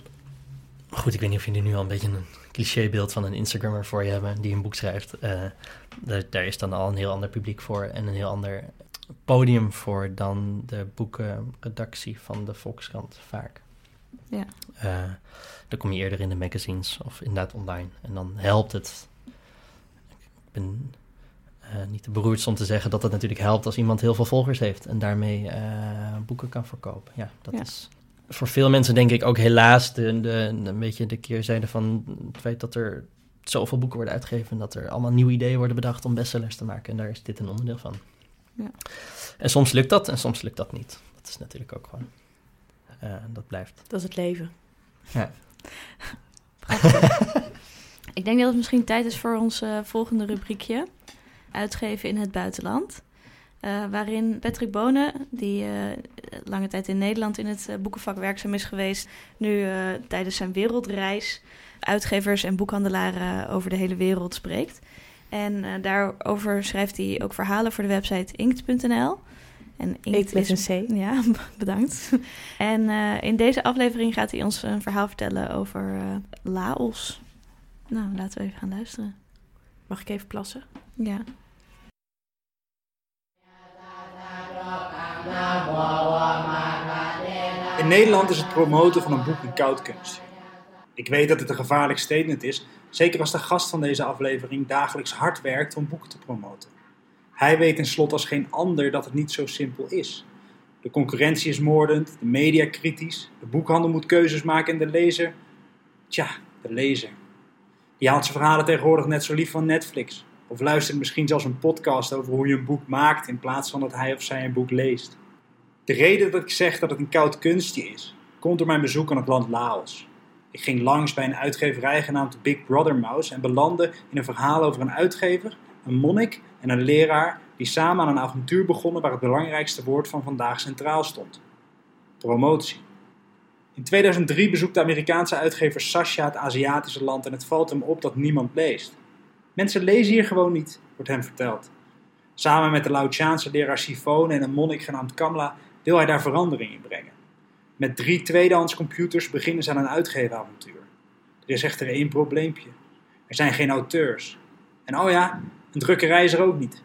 Goed, ik weet niet of jullie nu al een beetje een clichébeeld van een Instagrammer voor je hebben die een boek schrijft. Eh, daar, daar is dan al een heel ander publiek voor en een heel ander podium voor dan de boekenredactie van de Volkskrant vaak. Ja. Eh, dan kom je eerder in de magazines of inderdaad online. En dan helpt het. Ik ben eh, niet te beroerd om te zeggen dat het natuurlijk helpt als iemand heel veel volgers heeft en daarmee eh, boeken kan verkopen. Ja, dat Ja. is voor veel mensen denk ik ook helaas de, de, een beetje de keerzijde van het feit dat er zoveel boeken worden uitgegeven en dat er allemaal nieuwe ideeën worden bedacht om bestsellers te maken. En daar is dit een onderdeel van. Ja. En soms lukt dat en soms lukt dat niet. Dat is natuurlijk ook gewoon. Eh, dat blijft. Dat is het leven. Ik denk dat het misschien tijd is voor ons eh, volgende rubriekje. Uitgeven in het buitenland. Eh, waarin Patrick Bonen, die lange tijd in Nederland in het boekenvak werkzaam is geweest, nu tijdens zijn wereldreis uitgevers en boekhandelaren over de hele wereld spreekt. En daarover schrijft hij ook verhalen voor de website inkt.nl. En Inkt met een C. Ja, bedankt. En eh, in deze aflevering gaat hij ons een verhaal vertellen over eh, Laos. Nou, laten we even gaan luisteren. Mag ik even plassen? Ja. In Nederland is het promoten van een boek een koud kunstje. Ik weet dat het een gevaarlijk statement is, zeker als de gast van deze aflevering dagelijks hard werkt om boeken te promoten. Hij weet tenslotte als geen ander dat het niet zo simpel is. De concurrentie is moordend, de media kritisch, de boekhandel moet keuzes maken en de lezer, tja, de lezer. Die haalt zijn verhalen tegenwoordig net zo lief van Netflix. Of luistert misschien zelfs een podcast over hoe je een boek maakt in plaats van dat hij of zij een boek leest. De reden dat ik zeg dat het een koud kunstje is, komt door mijn bezoek aan het land Laos. Ik ging langs bij een uitgeverij genaamd Big Brother Mouse en belandde in een verhaal over een uitgever, een monnik en een leraar die samen aan een avontuur begonnen waar het belangrijkste woord van vandaag centraal stond: promotie. In 2003 bezoekt de Amerikaanse uitgever Sasha het Aziatische land en het valt hem op dat niemand leest. Mensen lezen hier gewoon niet, wordt hem verteld. Samen met de Laotiaanse leraar Sifone en een monnik genaamd Kamla wil hij daar verandering in brengen. Met drie tweedehands computers beginnen ze aan een uitgevenavontuur. Er is echter één probleempje. Er zijn geen auteurs. En oh ja, een drukkerij is er ook niet.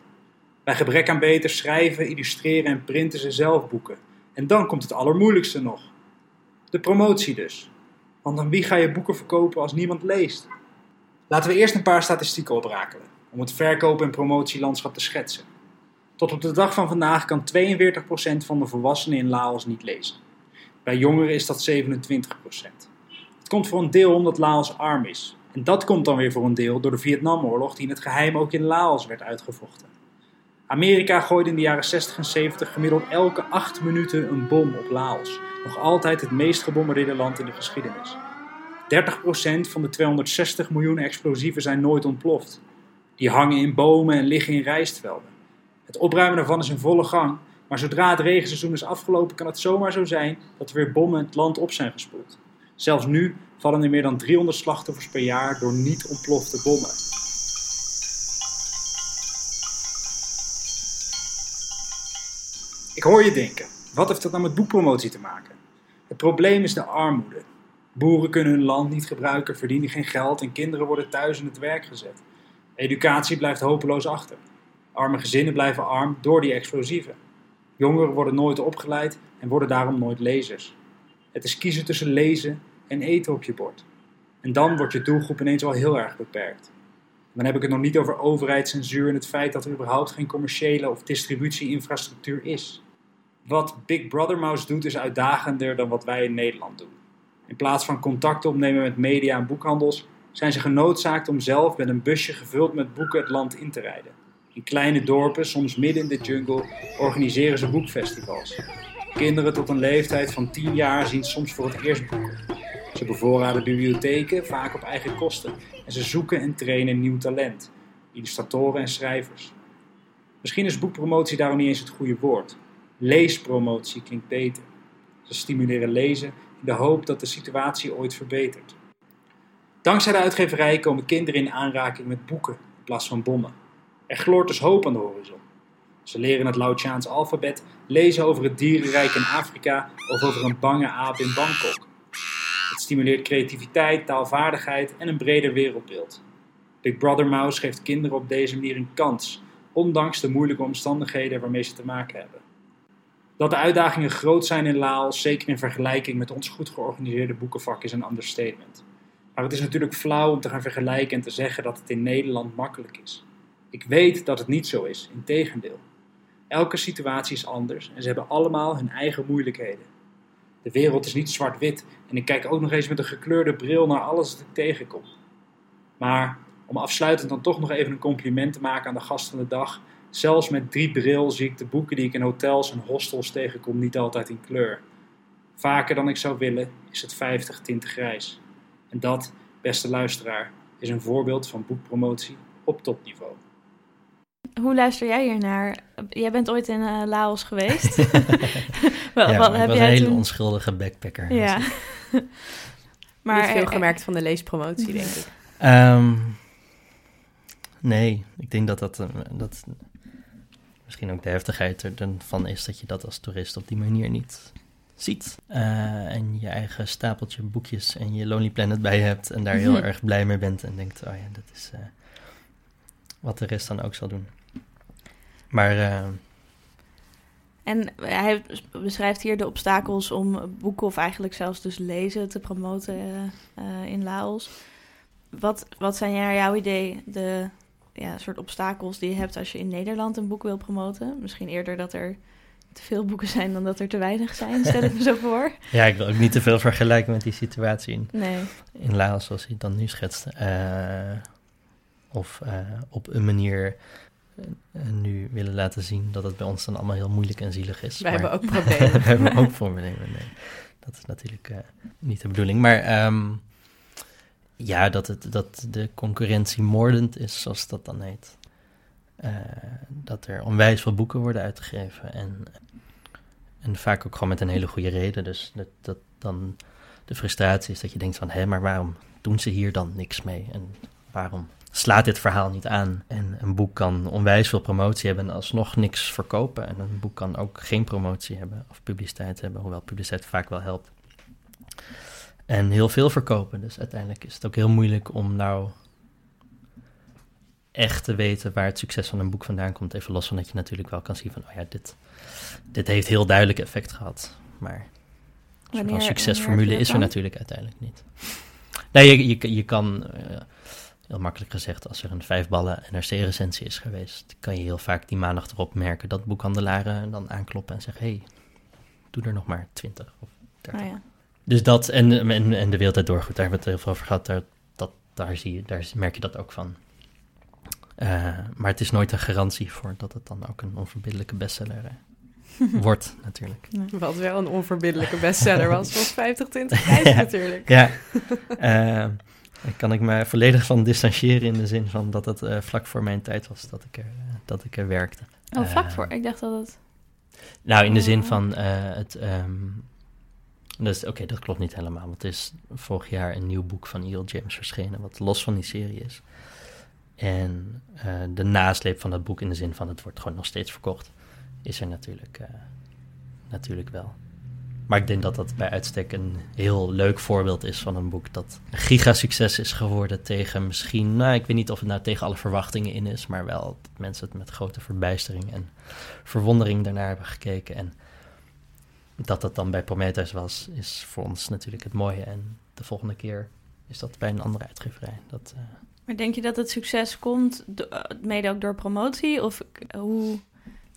Bij gebrek aan beter schrijven, illustreren en printen ze zelf boeken. En dan komt het allermoeilijkste nog. De promotie dus. Want aan wie ga je boeken verkopen als niemand leest? Laten we eerst een paar statistieken oprakelen, om het verkoop- en promotielandschap te schetsen. Tot op de dag van vandaag kan 42% van de volwassenen in Laos niet lezen. Bij jongeren is dat 27%. Het komt voor een deel omdat Laos arm is. En dat komt dan weer voor een deel door de Vietnamoorlog die in het geheim ook in Laos werd uitgevochten. Amerika gooide in de jaren 60 en 70 gemiddeld elke 8 minuten een bom op Laos. Nog altijd het meest gebombardeerde land in de geschiedenis. 30% van de 260 miljoen explosieven zijn nooit ontploft. Die hangen in bomen en liggen in rijstvelden. Het opruimen daarvan is in volle gang, maar zodra het regenseizoen is afgelopen kan het zomaar zo zijn dat er weer bommen het land op zijn gespoeld. Zelfs nu vallen er meer dan 300 slachtoffers per jaar door niet ontplofte bommen. Ik hoor je denken, wat heeft dat nou met boekpromotie te maken? Het probleem is de armoede. Boeren kunnen hun land niet gebruiken, verdienen geen geld en kinderen worden thuis in het werk gezet. Educatie blijft hopeloos achter. Arme gezinnen blijven arm door die explosieven. Jongeren worden nooit opgeleid en worden daarom nooit lezers. Het is kiezen tussen lezen en eten op je bord. En dan wordt je doelgroep ineens wel heel erg beperkt. Dan heb ik het nog niet over overheidscensuur en het feit dat er überhaupt geen commerciële of distributieinfrastructuur is. Wat Big Brother Mouse doet is uitdagender dan wat wij in Nederland doen. In plaats van contact opnemen met media en boekhandels, zijn ze genoodzaakt om zelf met een busje gevuld met boeken het land in te rijden. In kleine dorpen, soms midden in de jungle, organiseren ze boekfestivals. Kinderen tot een leeftijd van 10 jaar zien soms voor het eerst boeken. Ze bevoorraden bibliotheken, vaak op eigen kosten, en ze zoeken en trainen nieuw talent, illustratoren en schrijvers. Misschien is boekpromotie daarom niet eens het goede woord. Leespromotie klinkt beter. Ze stimuleren lezen in de hoop dat de situatie ooit verbetert. Dankzij de uitgeverij komen kinderen in aanraking met boeken in plaats van bommen. Er gloort dus hoop aan de horizon. Ze leren het Laotiaans alfabet, lezen over het dierenrijk in Afrika of over een bange aap in Bangkok. Stimuleert creativiteit, taalvaardigheid en een breder wereldbeeld. Big Brother Mouse geeft kinderen op deze manier een kans, ondanks de moeilijke omstandigheden waarmee ze te maken hebben. Dat de uitdagingen groot zijn in Laos, zeker in vergelijking met ons goed georganiseerde boekenvak, is een understatement. Maar het is natuurlijk flauw om te gaan vergelijken en te zeggen dat het in Nederland makkelijk is. Ik weet dat het niet zo is, integendeel. Elke situatie is anders en ze hebben allemaal hun eigen moeilijkheden. De wereld is niet zwart-wit en ik kijk ook nog eens met een gekleurde bril naar alles wat ik tegenkom. Maar om afsluitend dan toch nog even een compliment te maken aan de gast van de dag. Zelfs met drie bril zie ik de boeken die ik in hotels en hostels tegenkom niet altijd in kleur. Vaker dan ik zou willen is het 50 tinten grijs. En dat, beste luisteraar, is een voorbeeld van boekpromotie op topniveau. Hoe luister jij hier naar? Jij bent ooit in uh, Laos geweest. wel, ja, wat, heb ik was jij een hele toen... onschuldige backpacker. Ja. maar Niet veel gemerkt van de leespromotie, denk ik. Um, nee, ik denk dat dat, dat misschien ook de heftigheid ervan is dat je dat als toerist op die manier niet ziet. Uh, en je eigen stapeltje boekjes en je Lonely Planet bij je hebt en daar heel Mhm. erg blij mee bent en denkt, oh ja, dat is uh, wat de rest dan ook zal doen. Maar uh, En hij beschrijft hier de obstakels om boeken of eigenlijk zelfs dus lezen te promoten uh, in Laos. Wat, wat zijn naar jouw idee de ja, soort obstakels die je hebt als je in Nederland een boek wil promoten? Misschien eerder dat er te veel boeken zijn dan dat er te weinig zijn, stel ik me zo voor. Ja, ik wil ook niet te veel vergelijken met die situatie in, nee. in Laos zoals hij het dan nu schetst. Uh, of uh, op een manier uh, nu willen laten zien dat het bij ons dan allemaal heel moeilijk en zielig is. Wij maar, hebben ook problemen. we hebben ook problemen, nee. Dat is natuurlijk niet de bedoeling. Maar um, ja, dat, het, dat de concurrentie moordend is, zoals dat dan heet. Uh, dat er onwijs veel boeken worden uitgegeven. En, en vaak ook gewoon met een hele goede reden. Dus dat, dat dan de frustratie is dat je denkt van, hé, maar waarom doen ze hier dan niks mee? En waarom slaat dit verhaal niet aan? En een boek kan onwijs veel promotie hebben en alsnog niks verkopen. En een boek kan ook geen promotie hebben of publiciteit hebben, hoewel publiciteit vaak wel helpt. En heel veel verkopen. Dus uiteindelijk is het ook heel moeilijk om nou echt te weten waar het succes van een boek vandaan komt. Even los van dat je natuurlijk wel kan zien van, oh ja, dit, dit heeft heel duidelijk effect gehad. Maar van succesformule is er natuurlijk uiteindelijk niet. Nee, je, je, je kan, uh, heel makkelijk gezegd, als er een vijfballen NRC-recensie is geweest, kan je heel vaak die maandag erop merken dat boekhandelaren dan aankloppen en zeggen, hey, doe er nog maar twintig of dertig. Oh ja. Dus dat en, en, en de wereldtijd doorgoed, daar hebben we het heel veel over gehad, daar, dat, daar, zie je, daar merk je dat ook van. Uh, maar het is nooit een garantie voor dat het dan ook een onverbiddelijke bestseller uh, wordt, natuurlijk. Nee. Wat wel een onverbiddelijke bestseller was, was 50 20 prijs ja, natuurlijk. Ja, uh, daar kan ik me volledig van distancieren in de zin van dat het vlak voor mijn tijd was dat ik er, dat ik er werkte. Oh, vlak voor? Ik dacht dat het... Nou, in de zin van het... Um, dus, Oké, okay, dat klopt niet helemaal. Want het is vorig jaar een nieuw boek van E.L. James verschenen, wat los van die serie is. En uh, de nasleep van dat boek, in de zin van het wordt gewoon nog steeds verkocht, is er natuurlijk, uh, natuurlijk wel. Maar ik denk dat dat bij uitstek een heel leuk voorbeeld is van een boek dat een gigasucces is geworden tegen misschien, nou ik weet niet of het nou tegen alle verwachtingen in is, maar wel dat mensen het met grote verbijstering en verwondering daarnaar hebben gekeken. En dat dat dan bij Prometheus was, is voor ons natuurlijk het mooie. En de volgende keer is dat bij een andere uitgeverij. Dat, uh, maar denk je dat het succes komt mede ook door promotie? Of hoe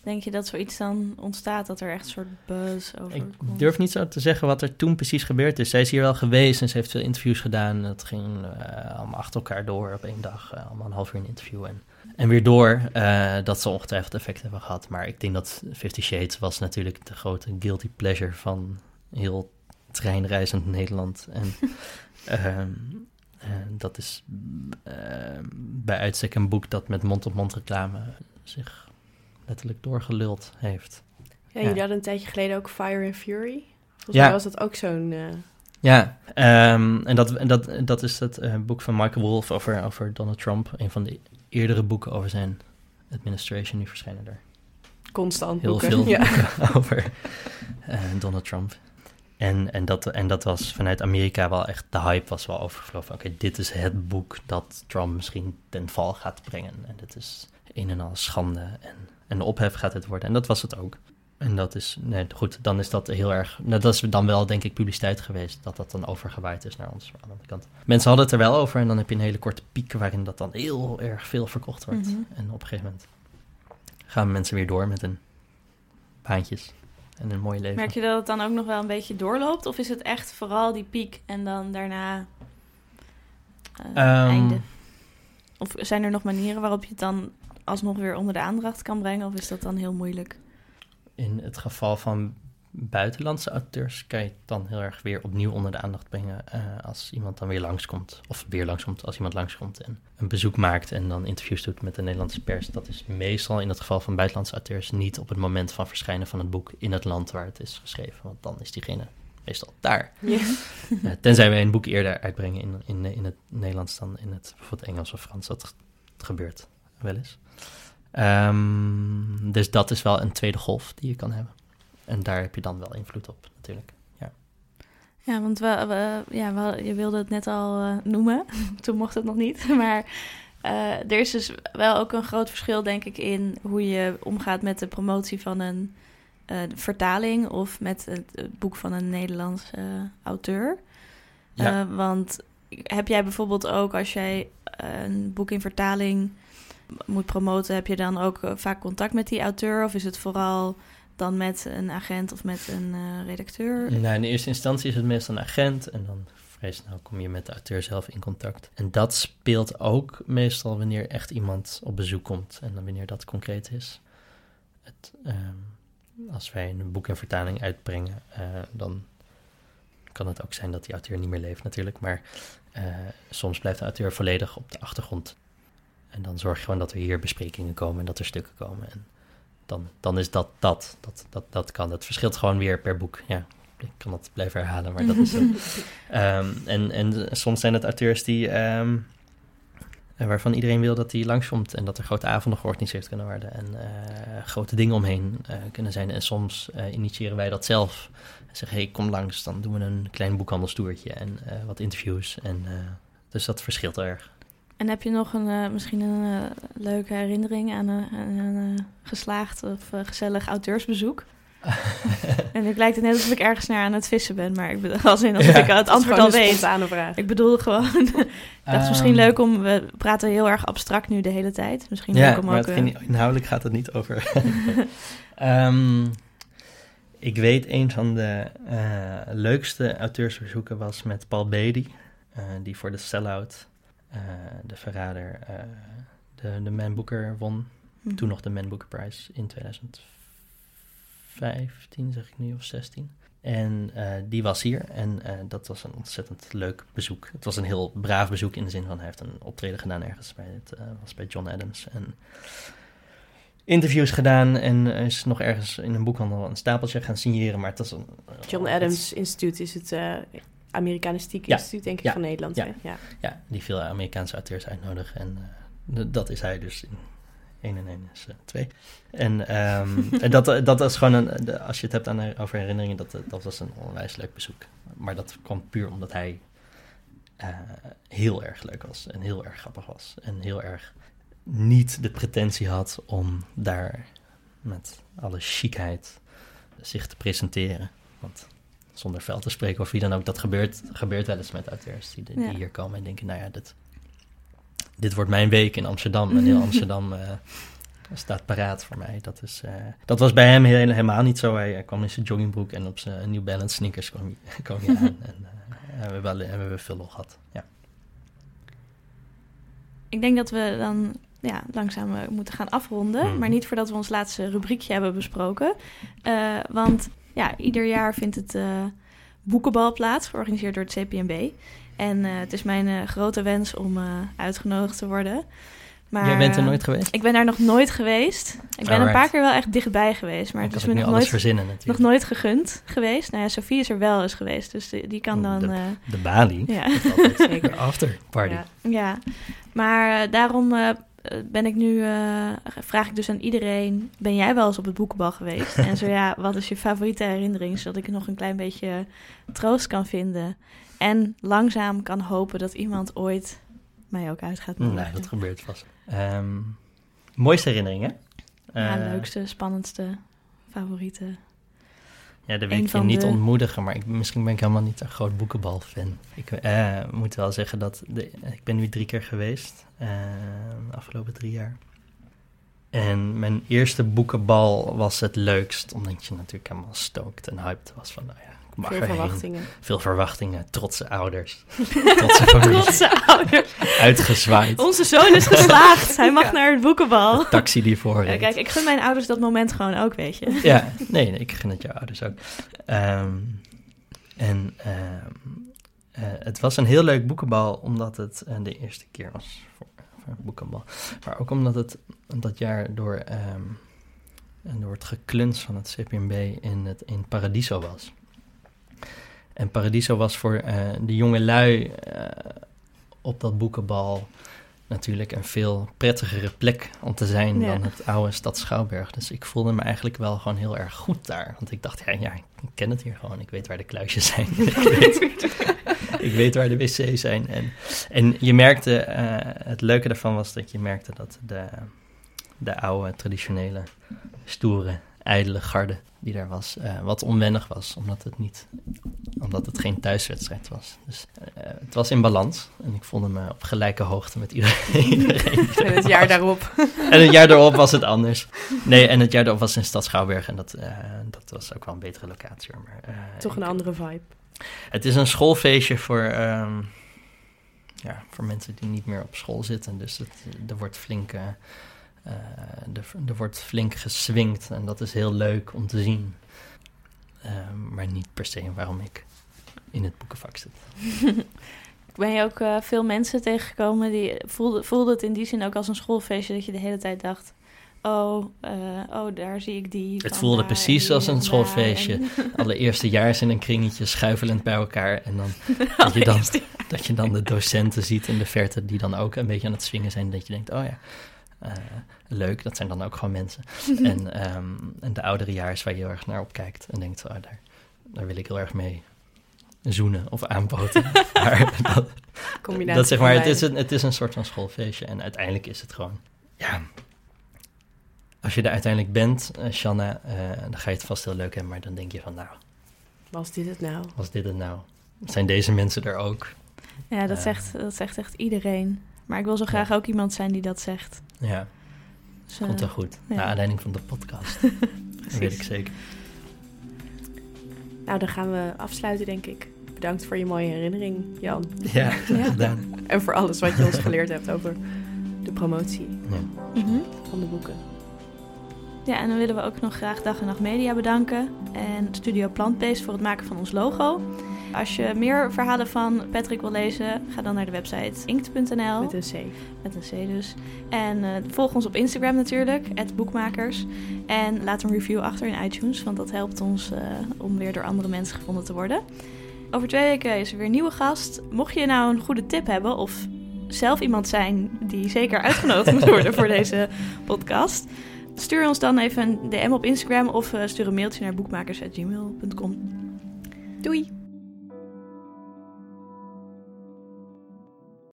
denk je dat zoiets dan ontstaat, dat er echt een soort buzz over Ik komt? durf niet zo te zeggen wat er toen precies gebeurd is. Zij is hier wel geweest en ze heeft veel interviews gedaan. Dat ging uh, allemaal achter elkaar door op één dag. Uh, allemaal een half uur een interview en, en weer door. Uh, dat ze ongetwijfeld effect hebben gehad. Maar ik denk dat Fifty Shades was natuurlijk de grote guilty pleasure van heel treinreizend Nederland. En... Uh, dat is bij uitstek een boek dat met mond-op-mond reclame zich letterlijk doorgeluld heeft. Ja, jullie ja. hadden een tijdje geleden ook Fire and Fury. Volgens ja. mij was dat ook zo'n... Uh... Ja, um, en, dat, en dat, dat is het boek van Michael Wolff over, over Donald Trump. Een van de eerdere boeken over zijn administration. Nu verschijnen er constant heel boeken. veel ja. boeken over Donald Trump. En, en, dat, en dat was vanuit Amerika wel echt, de hype was wel overgevlogen. Oké, okay, dit is het boek dat Trump misschien ten val gaat brengen. En dit is een en al schande en, en ophef gaat het worden. En dat was het ook. En dat is, nee, goed, dan is dat heel erg, nou, dat is dan wel denk ik publiciteit geweest, dat dat dan overgewaaid is naar ons aan de andere kant. Mensen hadden het er wel over en dan heb je een hele korte piek waarin dat dan heel erg veel verkocht wordt. Mhm. En op een gegeven moment gaan mensen weer door met hun baantjes en een mooi leven. Merk je dat het dan ook nog wel een beetje doorloopt? Of is het echt vooral die piek en dan daarna uh, Um, einde? Of zijn er nog manieren waarop je het dan alsnog weer onder de aandacht kan brengen? Of is dat dan heel moeilijk? In het geval van buitenlandse auteurs kan je het dan heel erg weer opnieuw onder de aandacht brengen uh, als iemand dan weer langskomt. Of weer langskomt als iemand langskomt en een bezoek maakt en dan interviews doet met de Nederlandse pers. Dat is meestal in het geval van buitenlandse auteurs niet op het moment van verschijnen van het boek in het land waar het is geschreven. Want dan is diegene meestal daar. Ja. Uh, tenzij wij een boek eerder uitbrengen in, in, in het Nederlands dan in het bijvoorbeeld Engels of Frans. Dat gebeurt wel eens. Um, dus dat is wel een tweede golf die je kan hebben. En daar heb je dan wel invloed op, natuurlijk. Ja, ja want we, we, ja, we, je wilde het net al uh, noemen. Toen mocht het nog niet. Maar uh, er is dus wel ook een groot verschil, denk ik, in hoe je omgaat met de promotie van een uh, vertaling of met het, het, boek van een Nederlandse auteur. Ja. want heb jij bijvoorbeeld ook, als jij een boek in vertaling moet promoten, heb je dan ook vaak contact met die auteur? Of is het vooral dan met een agent of met een uh, redacteur? Nou, in eerste instantie is het meestal een agent en dan vrij snel kom je met de auteur zelf in contact. En dat speelt ook meestal wanneer echt iemand op bezoek komt en dan wanneer dat concreet is. Het, um, als wij een boek in vertaling uitbrengen, uh, dan kan het ook zijn dat die auteur niet meer leeft natuurlijk, maar soms blijft de auteur volledig op de achtergrond. En dan zorg je gewoon dat er hier besprekingen komen en dat er stukken komen. En dan, dan is dat dat. Dat, dat. dat kan. Dat verschilt gewoon weer per boek. Ja, ik kan dat blijven herhalen, maar dat is zo. Ehm, en, en soms zijn het auteurs die, ehm, waarvan iedereen wil dat die langskomt en dat er grote avonden georganiseerd kunnen worden en eh, grote dingen omheen eh, kunnen zijn. En soms eh, initiëren wij dat zelf. En zeggen, hey, kom langs, dan doen we een klein boekhandelstoertje en eh, wat interviews. En, eh, dus dat verschilt erg. En heb je nog een, eh, misschien een eh, leuke herinnering aan een, aan een eh, geslaagd of gezellig auteursbezoek? en het lijkt het net alsof ik ergens naar aan het vissen ben, maar ik bedoel, als in alsof Ja. ik het Dat antwoord al weet. vraag. Ik bedoel gewoon, ik dacht het is misschien Ehm, leuk om, we praten heel erg abstract nu de hele tijd. Misschien Ja, leuk om maar ook... het inhoudelijk gaat het niet over. Ehm, ik weet een van de leukste auteursverzoeken was met Paul Beatty, die voor de Sellout, de verrader, eh, de, de Man Booker won. hm. Toen nog de Man Booker Prize in 2015, zeg ik nu, of 16. En eh, die was hier en eh, dat was een ontzettend leuk bezoek. Het was een heel braaf bezoek in de zin van hij heeft een optreden gedaan ergens bij, het, eh, was bij John Adams. En interviews gedaan en is nog ergens in een boekhandel een stapeltje gaan signeren. Maar het was een... John Adams Instituut is het eh Amerikanistiek Ja. Instituut, denk ik, Ja. van Nederland. Ja. Ja. Ja, die veel Amerikaanse auteurs uitnodigen. En eh, d- dat is hij dus in 1 en 1 is 2. En, ehm, en dat, dat is gewoon, een, de- als je het hebt aan, over herinneringen, dat, dat was een onwijs leuk bezoek. Maar dat kwam puur omdat hij eh, heel erg leuk was en heel erg grappig was. En heel erg niet de pretentie had om daar met alle chicheid zich te presenteren. Want zonder vuil te spreken of wie dan ook, dat gebeurt, gebeurt wel eens met auteurs die, die Ja. hier komen en denken, nou ja, dit, dit wordt mijn week in Amsterdam. En heel Amsterdam eh, staat paraat voor mij. Dat, is, eh, dat was bij hem heel, helemaal niet zo. Hij, hij kwam in zijn joggingbroek en op zijn New Balance sneakers kwam hij, kwam hij aan. En, eh, en we hebben, alle- en we hebben veel lol gehad. Ja. Ik denk dat we dan ja, langzaam moeten gaan afronden. Mhm. Maar niet voordat we ons laatste rubriekje hebben besproken. Want ja, ieder jaar vindt het eh, boekenbal plaats, georganiseerd door het CPMB. En eh, het is mijn eh, grote wens om eh, uitgenodigd te worden. Maar, Jij bent er nooit geweest? Ik ben daar nog nooit geweest. Ik ben een paar keer wel echt dichtbij geweest. Maar het is me nog nooit, verzinnen nog nooit gegund geweest. Nou ja, Sofie is er wel eens geweest. Dus die, die kan dan... de- eh, De Bali. ja. Zeker. de after party. Ja. Ja, maar eh, daarom eh, ben ik nu, eh, vraag ik dus aan iedereen, ben jij wel eens op het boekenbal geweest? en zo ja, wat is je favoriete herinnering, zodat ik nog een klein beetje troost kan vinden. En langzaam kan hopen dat iemand ooit mij ook uit gaat nodigen. Nee, dat gebeurt vast. Ehm, mooiste herinneringen? Ja, Eh, leukste, spannendste, favoriete. Ja, dat wil ik je niet de- ontmoedigen, maar ik, misschien ben ik helemaal niet een groot boekenbal-fan. Ik eh, moet wel zeggen dat de, ik ben nu drie keer geweest, eh, de afgelopen drie jaar. En mijn eerste boekenbal was het leukst, omdat je natuurlijk helemaal stoked en hyped was van, nou ja, mag Veel verwachtingen. Veel verwachtingen, trotse ouders, trotse familie, Trotse ouder. uitgezwaaid, Onze zoon is geslaagd. Hij mag naar het boekenbal. taxi die voor Ja, kijk, ik gun mijn ouders dat moment gewoon ook, weet je. Ja, nee, nee, ik gun het jouw ouders ook. Ehm, en ehm, eh, het was een heel leuk boekenbal, omdat het eh, de eerste keer was voor, voor een boekenbal. Maar ook omdat het dat jaar door, ehm, door het gekluns van het CPMB in, het, in Paradiso was. En Paradiso was voor eh, de jonge lui eh, op dat boekenbal natuurlijk een veel prettigere plek om te zijn Ja. dan het oude Stad Schouwburg. Dus ik voelde me eigenlijk wel gewoon heel erg goed daar. Want ik dacht, ja, ja ik ken het hier gewoon. Ik weet waar de kluisjes zijn. ik, weet, ik weet waar de wc's zijn. En, en je merkte, eh, het leuke daarvan was dat je merkte dat de, de oude, traditionele, stoere, ijdele garde die daar was, eh, wat onwennig was. Omdat het, niet, omdat het geen thuiswedstrijd was. Dus eh, het was in balans. En ik voelde me op gelijke hoogte met iedereen. En het jaar was. daarop. En het jaar erop was het anders. Nee, en het jaar erop was in Stad Schouwburg. En dat, eh, dat was ook wel een betere locatie. Maar, Toch een ik- andere vibe. Het is een schoolfeestje voor, ehm, ja, voor mensen die niet meer op school zitten. Dus het, er, wordt flink, eh, er, er wordt flink geswingd. En dat is heel leuk om te zien. Ehm, maar niet per se waarom ik in het boekenvak zit. Ben je ook eh, veel mensen tegengekomen die voelde, voelde het in die zin ook als een schoolfeestje dat je de hele tijd dacht: oh, eh, oh, daar zie ik die. Het voelde precies als een en schoolfeestje. en- Alle eerstejaars in een kringetje schuifelend bij elkaar. En dan dat je dan, dat je dan de docenten ziet in de verte die dan ook een beetje aan het swingen zijn. Dat je denkt, oh ja, leuk, dat zijn dan ook gewoon mensen. en, ehm, en de ouderejaars waar je heel erg naar opkijkt en denkt, oh, daar, daar wil ik heel erg mee zoenen of aanpoten. maar dat, Combinatie dat zeg maar, het is, een, het is een soort van schoolfeestje. En uiteindelijk is het gewoon, ja... Als je er uiteindelijk bent, eh, Shanna, eh, dan ga je het vast heel leuk hebben. Maar dan denk je van, nou, Was dit het nou? was dit het nou? Zijn deze mensen er ook? Ja, dat Eh. zegt, dat zegt echt iedereen. Maar ik wil zo graag ook iemand zijn die dat zegt. Ja, Dus, eh, komt wel goed. ja. Naar aanleiding van de podcast. dat precies. weet ik zeker. Nou, dan gaan we afsluiten, denk ik. Bedankt voor je mooie herinnering, Jan. Ja, Ja. gedaan. En voor alles wat je ons geleerd hebt over de promotie Ja. Mhm. van de boeken. Ja, en dan willen we ook nog graag Dag en Nacht Media bedanken. En Studio Plantbeest voor het maken van ons logo. Als je meer verhalen van Patrick wil lezen, ga dan naar de website inkt.nl. Met een C. Met een C dus. En eh, volg ons op Instagram natuurlijk, boekmakers. En laat een review achter in iTunes, want dat helpt ons eh, om weer door andere mensen gevonden te worden. Over twee weken is er weer een nieuwe gast. Mocht je nou een goede tip hebben of zelf iemand zijn die zeker uitgenodigd moet worden voor deze podcast, stuur ons dan even een DM op Instagram of eh, stuur een mailtje naar boekmakers.gmail.com. Doei!